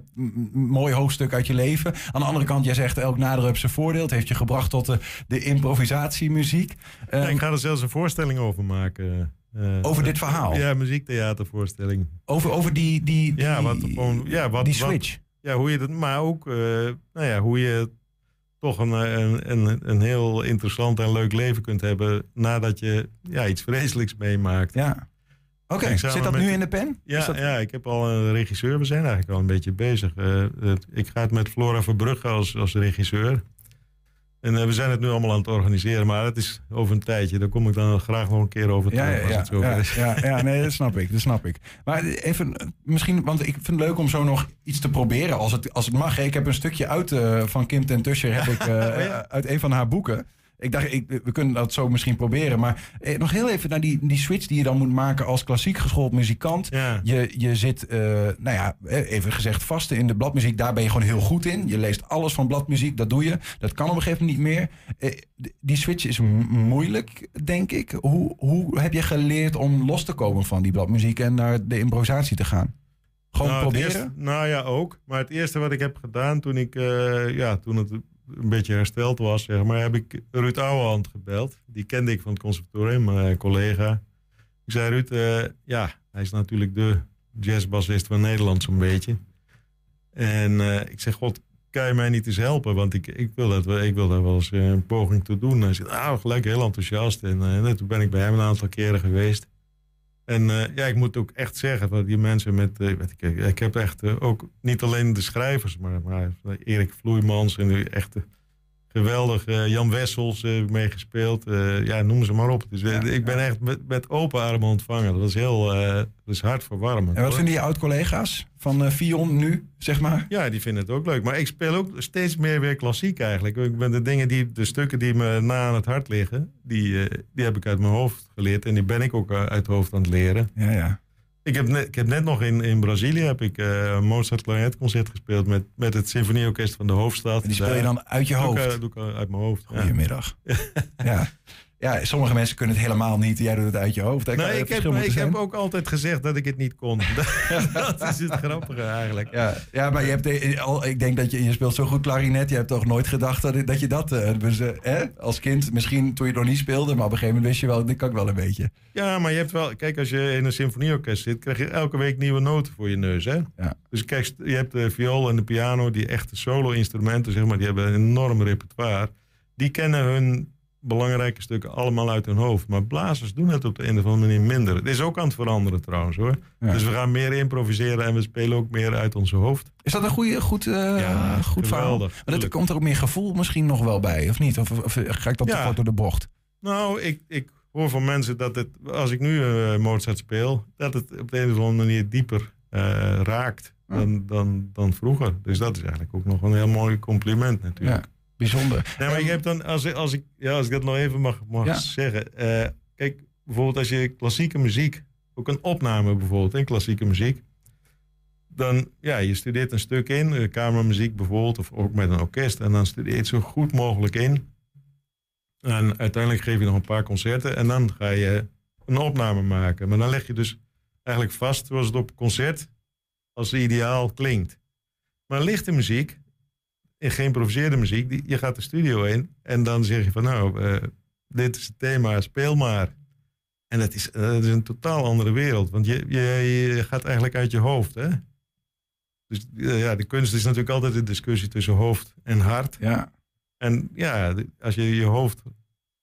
mooi hoofdstuk uit je leven. Aan de andere kant, jij zegt elk nadeel heeft zijn voordeel. Het heeft je gebracht tot de, de improvisatiemuziek. Ja, Ehm, ik ga er zelfs een voorstelling over maken. eh, Over dit verhaal? Ja, muziektheatervoorstelling. over, over die, die, die, Ja, wat gewoon, ja, wat, die wat- switch. ja, hoe je dat, maar ook, nou ja, hoe je toch een, een, een, een heel interessant en leuk leven kunt hebben nadat je ja, iets vreselijks meemaakt. Ja. Oké, zit dat met- nu in de pen? Ja, dat- ja, ik heb al een regisseur. We zijn eigenlijk al een beetje bezig. Eh, het- ik ga het met Flora Verbrugge als, als regisseur. En eh, we zijn het nu allemaal aan het organiseren, maar het is over een tijdje. Daar kom ik dan graag nog een keer over Ja, terug. ja, als ja, het ja, is. ja, ja, nee, dat snap ik, dat snap ik. Maar even, eh, misschien, want ik vind het leuk om zo nog iets te proberen als het, als het mag. Ik heb een stukje uit van Kim ten Tuscher, heb ik eh, uit een van haar boeken. Ik dacht, ik, we kunnen dat zo misschien proberen. Maar eh, nog heel even naar die, die switch die je dan moet maken als klassiek geschoold muzikant. Je, je zit, eh, nou ja, eh, even gezegd, vast in de bladmuziek. Daar ben je gewoon heel goed in. Je leest alles van bladmuziek, dat doe je. Dat kan op een gegeven moment niet meer. Eh, die switch is moeilijk, denk ik. Hoe, hoe heb je geleerd om los te komen van die bladmuziek en naar de improvisatie te gaan? Gewoon Nou, proberen? eerste- nou ja, ook. Maar het eerste wat ik heb gedaan toen, ik, ja, toen het een beetje hersteld was, zeg maar, heb ik Ruud Ouwehand gebeld. Die kende ik van het conservatorium, mijn collega. Ik zei, Ruud, eh, ja, hij is natuurlijk de jazzbassist van Nederland zo'n beetje. En eh, ik zeg, god, kan je mij niet eens helpen? Want ik, ik, wil, dat, ik wil daar wel eens eh, een poging toe doen. Hij zegt, nou, gelijk heel enthousiast. En eh, toen ben ik bij hem een aantal keren geweest. En eh, ja, ik moet ook echt zeggen dat die mensen met. eh, weet ik, ik heb echt eh, ook niet alleen de schrijvers, maar, maar Erik Vloeimans en die echte geweldig. eh, Jan Wessels eh, meegespeeld. Eh, ja, noem ze maar op. Dus ik ben echt met, met open armen ontvangen. Dat was heel. dat is hartverwarmend. En wat vinden je oud-collega's van Fion nu, zeg maar? Ja, die vinden het ook leuk. Maar ik speel ook steeds meer weer klassiek eigenlijk. Ik ben de dingen die, de stukken die me na aan het hart liggen, die, die heb ik uit mijn hoofd geleerd. En die ben ik ook uit het hoofd aan het leren. Ja, ja. Ik heb net, ik heb net nog in, in Brazilië heb ik, eh, een Mozart Clarinetconcert gespeeld met, met het Symfonieorkest van de hoofdstad. En die speel je Daar- dan uit je doe ik, hoofd? eh, doe ik eh, uit mijn hoofd. ja. Goedemiddag. ja. Ja, sommige mensen kunnen het helemaal niet. Jij doet het uit je hoofd. Daar Nee, ik heb, ik zijn. heb ook altijd gezegd dat ik het niet kon. dat is het grappige eigenlijk. Ja, ja, maar je hebt, eh, al, ik denk dat je, je speelt zo goed klarinet. Je hebt toch nooit gedacht dat, dat je dat... eh, dus, eh? Als kind, misschien toen je nog niet speelde... maar op een gegeven moment wist je wel, dit kan ik wel een beetje. Ja, maar je hebt wel... Kijk, als je in een symfonieorkest zit... krijg je elke week nieuwe noten voor je neus, hè? Ja. Dus kijk, je hebt de viool en de piano... die echte solo-instrumenten, zeg maar... die hebben een enorm repertoire. Die kennen hun belangrijke stukken allemaal uit hun hoofd. Maar blazers doen het op de een of andere manier minder. Het is ook aan het veranderen trouwens, hoor. Ja. Dus we gaan meer improviseren... en we spelen ook meer uit onze hoofd. Is dat een goede, goed, eh, goed verhaal? Maar dat komt er ook meer gevoel misschien nog wel bij, of niet? Of, of ga ik dat te Ja. kort door de bocht? Nou, ik, ik hoor van mensen dat het, als ik nu eh, Mozart speel, dat het op de een of andere manier dieper eh, raakt dan, dan, dan vroeger. Dus dat is eigenlijk ook nog een heel mooi compliment natuurlijk. Bijzonder. Nee, maar je hebt dan, als, ik- als, ik, ja, als ik dat nog even mag, mag Ja. zeggen. eh, kijk, bijvoorbeeld als je klassieke muziek, ook een opname bijvoorbeeld in klassieke muziek. Dan, ja, je studeert een stuk in, eh, kamermuziek bijvoorbeeld, of ook met een orkest. En dan studeer je het zo goed mogelijk in. En uiteindelijk geef je nog een paar concerten en dan ga je een opname maken. Maar dan leg je dus eigenlijk vast, zoals het op concert, als het ideaal klinkt. Maar lichte muziek, geïmproviseerde muziek, die, je gaat de studio in en dan zeg je van nou, eh, dit is het thema, speel maar. En dat is, dat is een totaal andere wereld, want je, je, je gaat eigenlijk uit je hoofd. Hè? Dus eh, ja, de kunst is natuurlijk altijd een discussie tussen hoofd en hart. Ja. En ja, als je je hoofd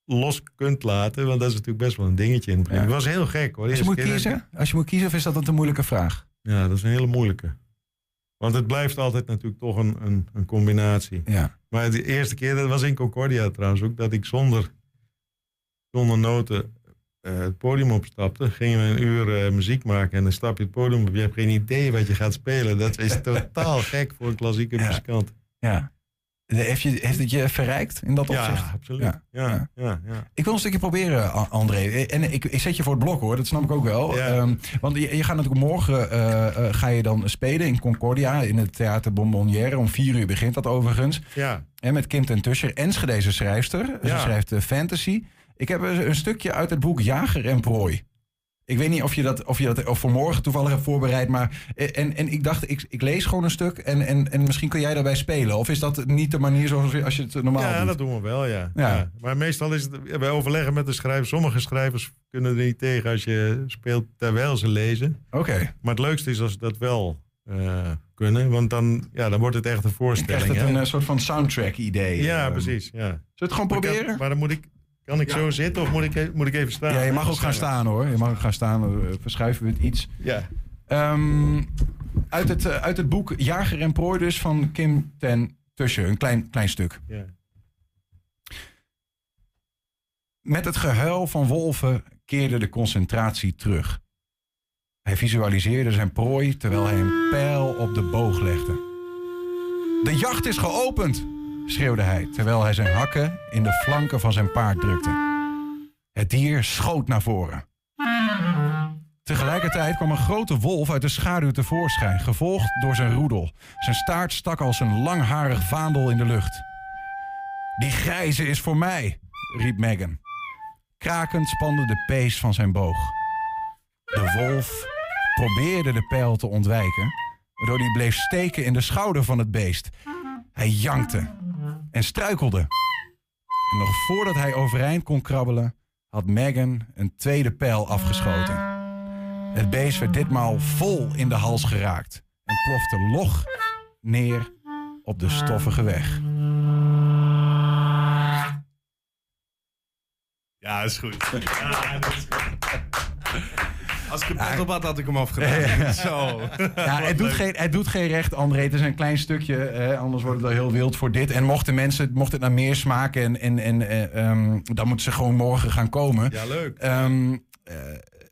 los kunt laten, want dat is natuurlijk best wel een dingetje in het begin. Ja. Het was heel gek hoor. Als je moet kiezen, als je moet kiezen, of is dat een moeilijke vraag? Ja, dat is een hele moeilijke. Want het blijft altijd natuurlijk toch een, een, een combinatie. Ja. Maar de eerste keer, dat was in Concordia trouwens ook, dat ik zonder, zonder noten eh, het podium opstapte. Gingen we een uur eh, muziek maken en dan stap je het podium op. Je hebt geen idee wat je gaat spelen. Dat is totaal gek voor een klassieke muzikant. Ja. Heeft, je, heeft het je verrijkt in dat Ja, opzicht? absoluut. Ja, ja, ja. Ik wil een stukje proberen, André. En ik, ik zet je voor het blok hoor, dat snap ik ook wel. Ehm, want je, je gaat natuurlijk morgen eh, eh, ga je dan spelen in Concordia in het Theater Bonbonnière. Om vier uur begint dat overigens. Ja. En met Kim ten Tuscher, Enschedeze schrijfster. Ze Ja. schrijft eh, fantasy. Ik heb een stukje uit het boek Jager en Prooi. Ik weet niet of je dat, of je dat of voor morgen toevallig hebt voorbereid. Maar, eh, en, en ik dacht, ik, ik lees gewoon een stuk en, en, en misschien kun jij daarbij spelen. Of is dat niet de manier zoals je- als je het normaal ja, doet? dat doen we wel, ja. Ja. ja. Maar meestal is het, wij overleggen met de schrijvers. Sommige schrijvers kunnen er niet tegen als je speelt terwijl ze lezen. Oké. Maar het leukste is als ze dat wel eh, kunnen, want dan, ja, dan wordt het echt een voorstelling. hè? een eh, soort van soundtrack idee. Ja, Ehm, precies. Ja. Zullen we het gewoon proberen? maar dan moet ik Kan ik zo zitten of moet ik, moet ik even staan? Ja, je mag ook gaan staan hoor. Je mag ook gaan staan. Eh, Verschuiven we het iets. Ja. Ehm, uit, het, eh, uit het boek Jager en Prooi dus van Kim ten Tusje. Een klein, klein stuk. Ja. Met het gehuil van wolven keerde de concentratie terug. Hij visualiseerde zijn prooi terwijl hij een pijl op de boog legde. De jacht is geopend, schreeuwde hij terwijl hij zijn hakken in de flanken van zijn paard drukte. Het dier schoot naar voren. Tegelijkertijd kwam een grote wolf uit de schaduw tevoorschijn, gevolgd door zijn roedel. Zijn staart stak als een langharig vaandel in de lucht. Die grijze is voor mij, riep Megan. Krakend spande de pees van zijn boog. De wolf probeerde de pijl te ontwijken, waardoor hij bleef steken in de schouder van het beest. Hij jankte en struikelde. En nog voordat hij overeind kon krabbelen, had Megan een tweede pijl afgeschoten. Het beest werd ditmaal vol in de hals geraakt en plofte log neer op de stoffige weg. Ja, is goed. Ja, dat is goed. Als ik een pet op had, had ik hem afgedaan. Zo. Ja, het doet, geen, het doet geen recht, André. Het is een klein stukje, eh, anders wordt het wel heel wild voor dit. En mochten mensen, mocht het naar meer smaken, en, en, en, eh, ehm, dan moeten ze gewoon morgen gaan komen. Ja, leuk. Ehm, eh,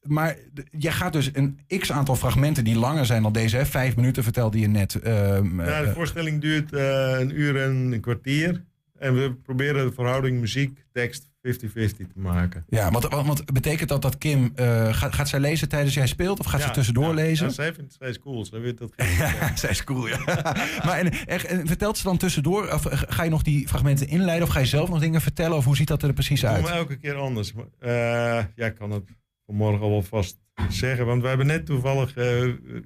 maar jij gaat dus een x aantal fragmenten die langer zijn dan deze. Hè? Vijf minuten vertelde je net. ehm, Ja, de eh, voorstelling duurt een uur en een kwartier. En we proberen de verhouding muziek, tekst 50-50 te maken. ja, want, want, betekent dat dat Kim... eh, gaat, gaat zij lezen tijdens jij speelt? Of gaat ze tussendoor ja, lezen? Ja, zij vindt zij is cool. Zij weet dat. Ja, zij is cool, ja. maar en, vertelt ze dan tussendoor, of eh, ga je nog die fragmenten inleiden, of ga je zelf nog dingen vertellen, of hoe ziet dat er precies doen uit? we elke keer anders. Eh, ja, ik kan het vanmorgen al wel vast zeggen. Want we hebben net toevallig...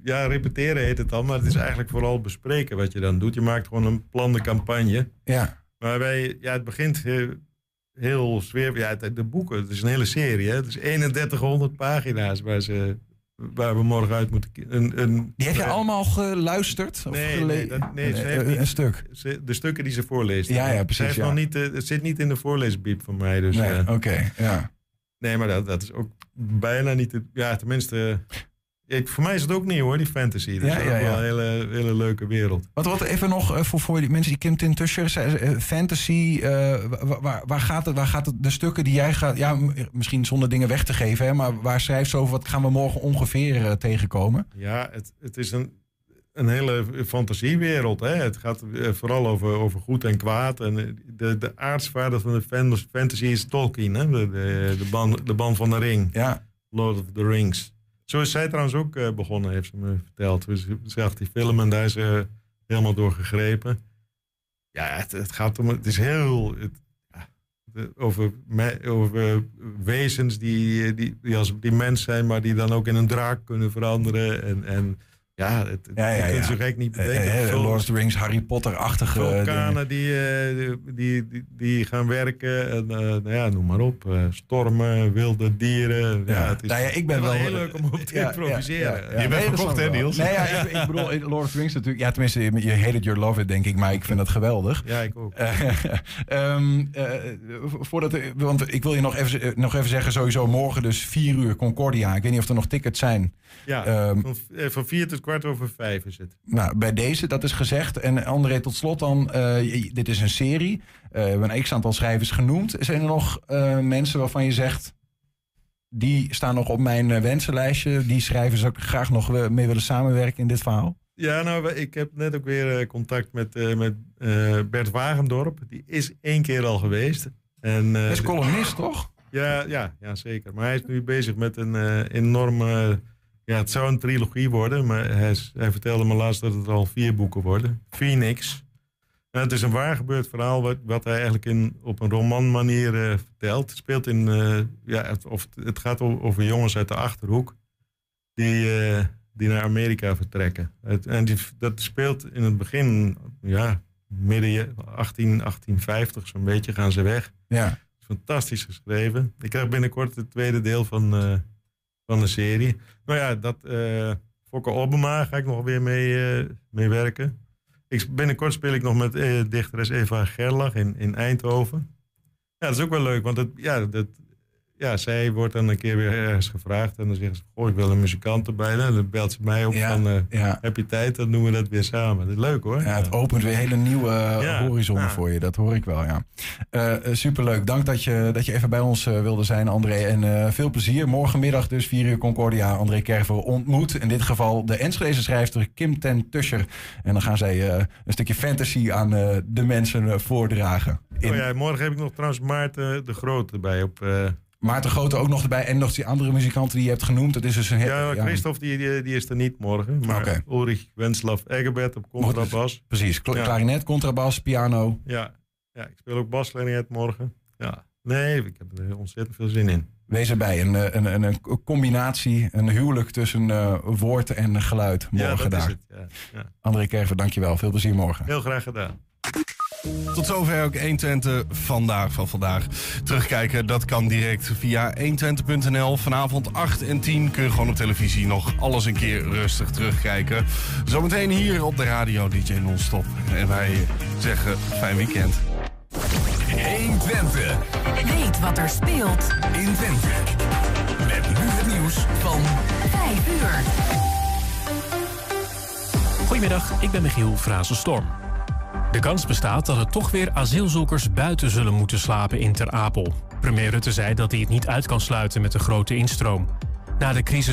ja, repeteren heet het dan. Maar het is eigenlijk vooral bespreken wat je dan doet. Je maakt gewoon een plande campagne. Ja. Maar wij... Ja, het begint heel, heel zweer... Ja, het- de boeken. Het is een hele serie, hè. Het is 3100 pagina's waar, ze, waar we morgen uit moeten... Een, een, Die heb je allemaal geluisterd? Of Nee, gele- nee, dat, nee ze een, niet- een stuk. ze- de stukken die ze voorleest. Ja, ja, precies, ja. nog niet, eh, het zit niet in de voorleesbiep van mij. Dus, Nee, eh, oké, ja. Nee, maar dat, dat is ook bijna niet... Het, ja, tenminste... ik, voor mij is het ook nieuw hoor, die fantasy. Dat Ja, is ja, ook wel ja. een hele, hele leuke wereld. Wat, wat even nog eh, voor, voor die mensen die Kim Tin Tusher zei, eh, fantasy, eh, wa- waar, waar, gaat het, waar gaat het, de stukken die jij gaat, ja, misschien zonder dingen weg te geven, hè, maar waar schrijft ze over, wat gaan we morgen ongeveer tegenkomen? Ja, het, het is een, een hele fantasiewereld. Hè? Het gaat vooral over, over goed en kwaad. En de, de aartsvader van de fan- fantasy is Tolkien. Hè? De, de, de, ban, de ban van de ring. Ja. Lord of the Rings. Zo is zij trouwens ook eh, begonnen, heeft ze me verteld. Ze zag die film en daar is ze helemaal door gegrepen. Ja, het, het gaat om... Het is heel... Het, over, over wezens die, die, die als die mens zijn, maar die dan ook in een draak kunnen veranderen. En, en ja, het, Ja, ja, ja. zo gek niet Eh, bedenken. eh, Vul- Lord of the Rings, Harry Potter-achtige vulkanen die, eh, die, die, die gaan werken. En, eh, nou ja, noem maar op. eh, stormen, wilde dieren. Ja, het is Nou ja, ik ben wel heel leuk om op te improviseren. Je bent verkocht, hè. Niels? Nee, ja, ik, bedoel, Lord of the Rings natuurlijk. Ja, tenminste, je hate it, you love it, denk ik. Maar ik vind dat geweldig. Ja, ik ook. Eh, ehm, eh, voordat, want ik wil je nog even, eh, nog even zeggen, sowieso morgen dus 4 uur Concordia. Ik weet niet of er nog tickets zijn. Ja, Ehm, van, eh, van vier tot kwart over vijf is het. nou, bij deze, dat is gezegd. En André, tot slot dan, eh, dit is een serie. Eh, we hebben een x-aantal schrijvers genoemd. Zijn er nog eh, mensen waarvan je zegt... die staan nog op mijn eh, wensenlijstje. Die schrijvers zou ik graag nog eh, mee willen samenwerken in dit verhaal? Ja, nou, ik heb net ook weer eh, contact met, eh, met eh, Bert Wagendorp. Die is één keer al geweest. En, eh, Hij is columnist, toch? Ja, ja, ja, zeker. Maar hij is nu bezig met een eh, enorme... ja, het zou een trilogie worden. Maar hij, hij vertelde me laatst dat het al vier boeken worden. Phoenix. En het is een waar gebeurd verhaal wat, wat hij eigenlijk in, op een romanmanier eh, vertelt. Het speelt in... eh, ja, het, of, het gaat over jongens uit de Achterhoek. Die, eh, die naar Amerika vertrekken. Het, en die, dat speelt in het begin... Ja, midden je- 18, 1850 zo'n beetje gaan ze weg. Ja. Fantastisch geschreven. Ik krijg binnenkort het tweede deel van, van de serie. Nou ja, dat eh Fokke Obama ga ik nog weer mee, eh, mee werken. Ik, binnenkort speel ik nog met eh, dichteres Eva Gerlach in, in Eindhoven. Ja, dat is ook wel leuk, want het, ja, dat, ja, zij wordt dan een keer weer ergens gevraagd. En dan zeggen ze, goh, ik wil een muzikant erbij. Nou, dan belt ze mij op Ja, van, eh, ja. heb je tijd? Dan doen we dat weer samen. Dat is leuk hoor. Ja, het opent weer hele nieuwe uh, Ja, horizonnen voor je. Dat hoor ik wel, ja. Eh, eh, superleuk. Dank dat je, dat je even bij ons eh, wilde zijn, André. En eh, veel plezier. Morgenmiddag dus 4 uur Concordia. André Kerver ontmoet. In dit geval de Enschedeze schrijfster Kim ten Tuscher. En dan gaan zij eh, een stukje fantasy aan eh, de mensen eh, voordragen. In- Oh ja, morgen heb ik nog trouwens Maarten de Groot erbij op... Maarten Grote ook nog erbij. En nog die andere muzikanten die je hebt genoemd. Het is dus een ja, Christophe die, die, die is er niet morgen. Maar Oké. Ulrich Wenslav Egerbert op contrabas. Precies. Kla- Ja. Klarinet, contrabas, piano. Ja. ja, ik speel ook basklarinet morgen. Ja. Nee, ik heb er ontzettend veel zin in. Wees erbij. Een, eh, een, een, een combinatie, een huwelijk tussen eh, woord en geluid Ja, morgen dat is het. Ja, ja. André Kerver, dankjewel. Veel plezier morgen. Heel graag gedaan. Tot zover ook 120 vandaag van vandaag. Terugkijken, dat kan direct via 120.nl. Vanavond 8 en 10 kun je gewoon op televisie nog alles een keer rustig terugkijken. Zometeen hier op de radio DJ Non-Stop. En wij zeggen fijn weekend. 120. Weet wat er speelt in Twente. Met nu het nieuws van 5 uur. Goedemiddag, ik ben Michiel Frazenstorm. De kans bestaat dat er toch weer asielzoekers buiten zullen moeten slapen in Ter Apel. Premier Rutte zei dat hij het niet uit kan sluiten met de grote instroom. Na de crisis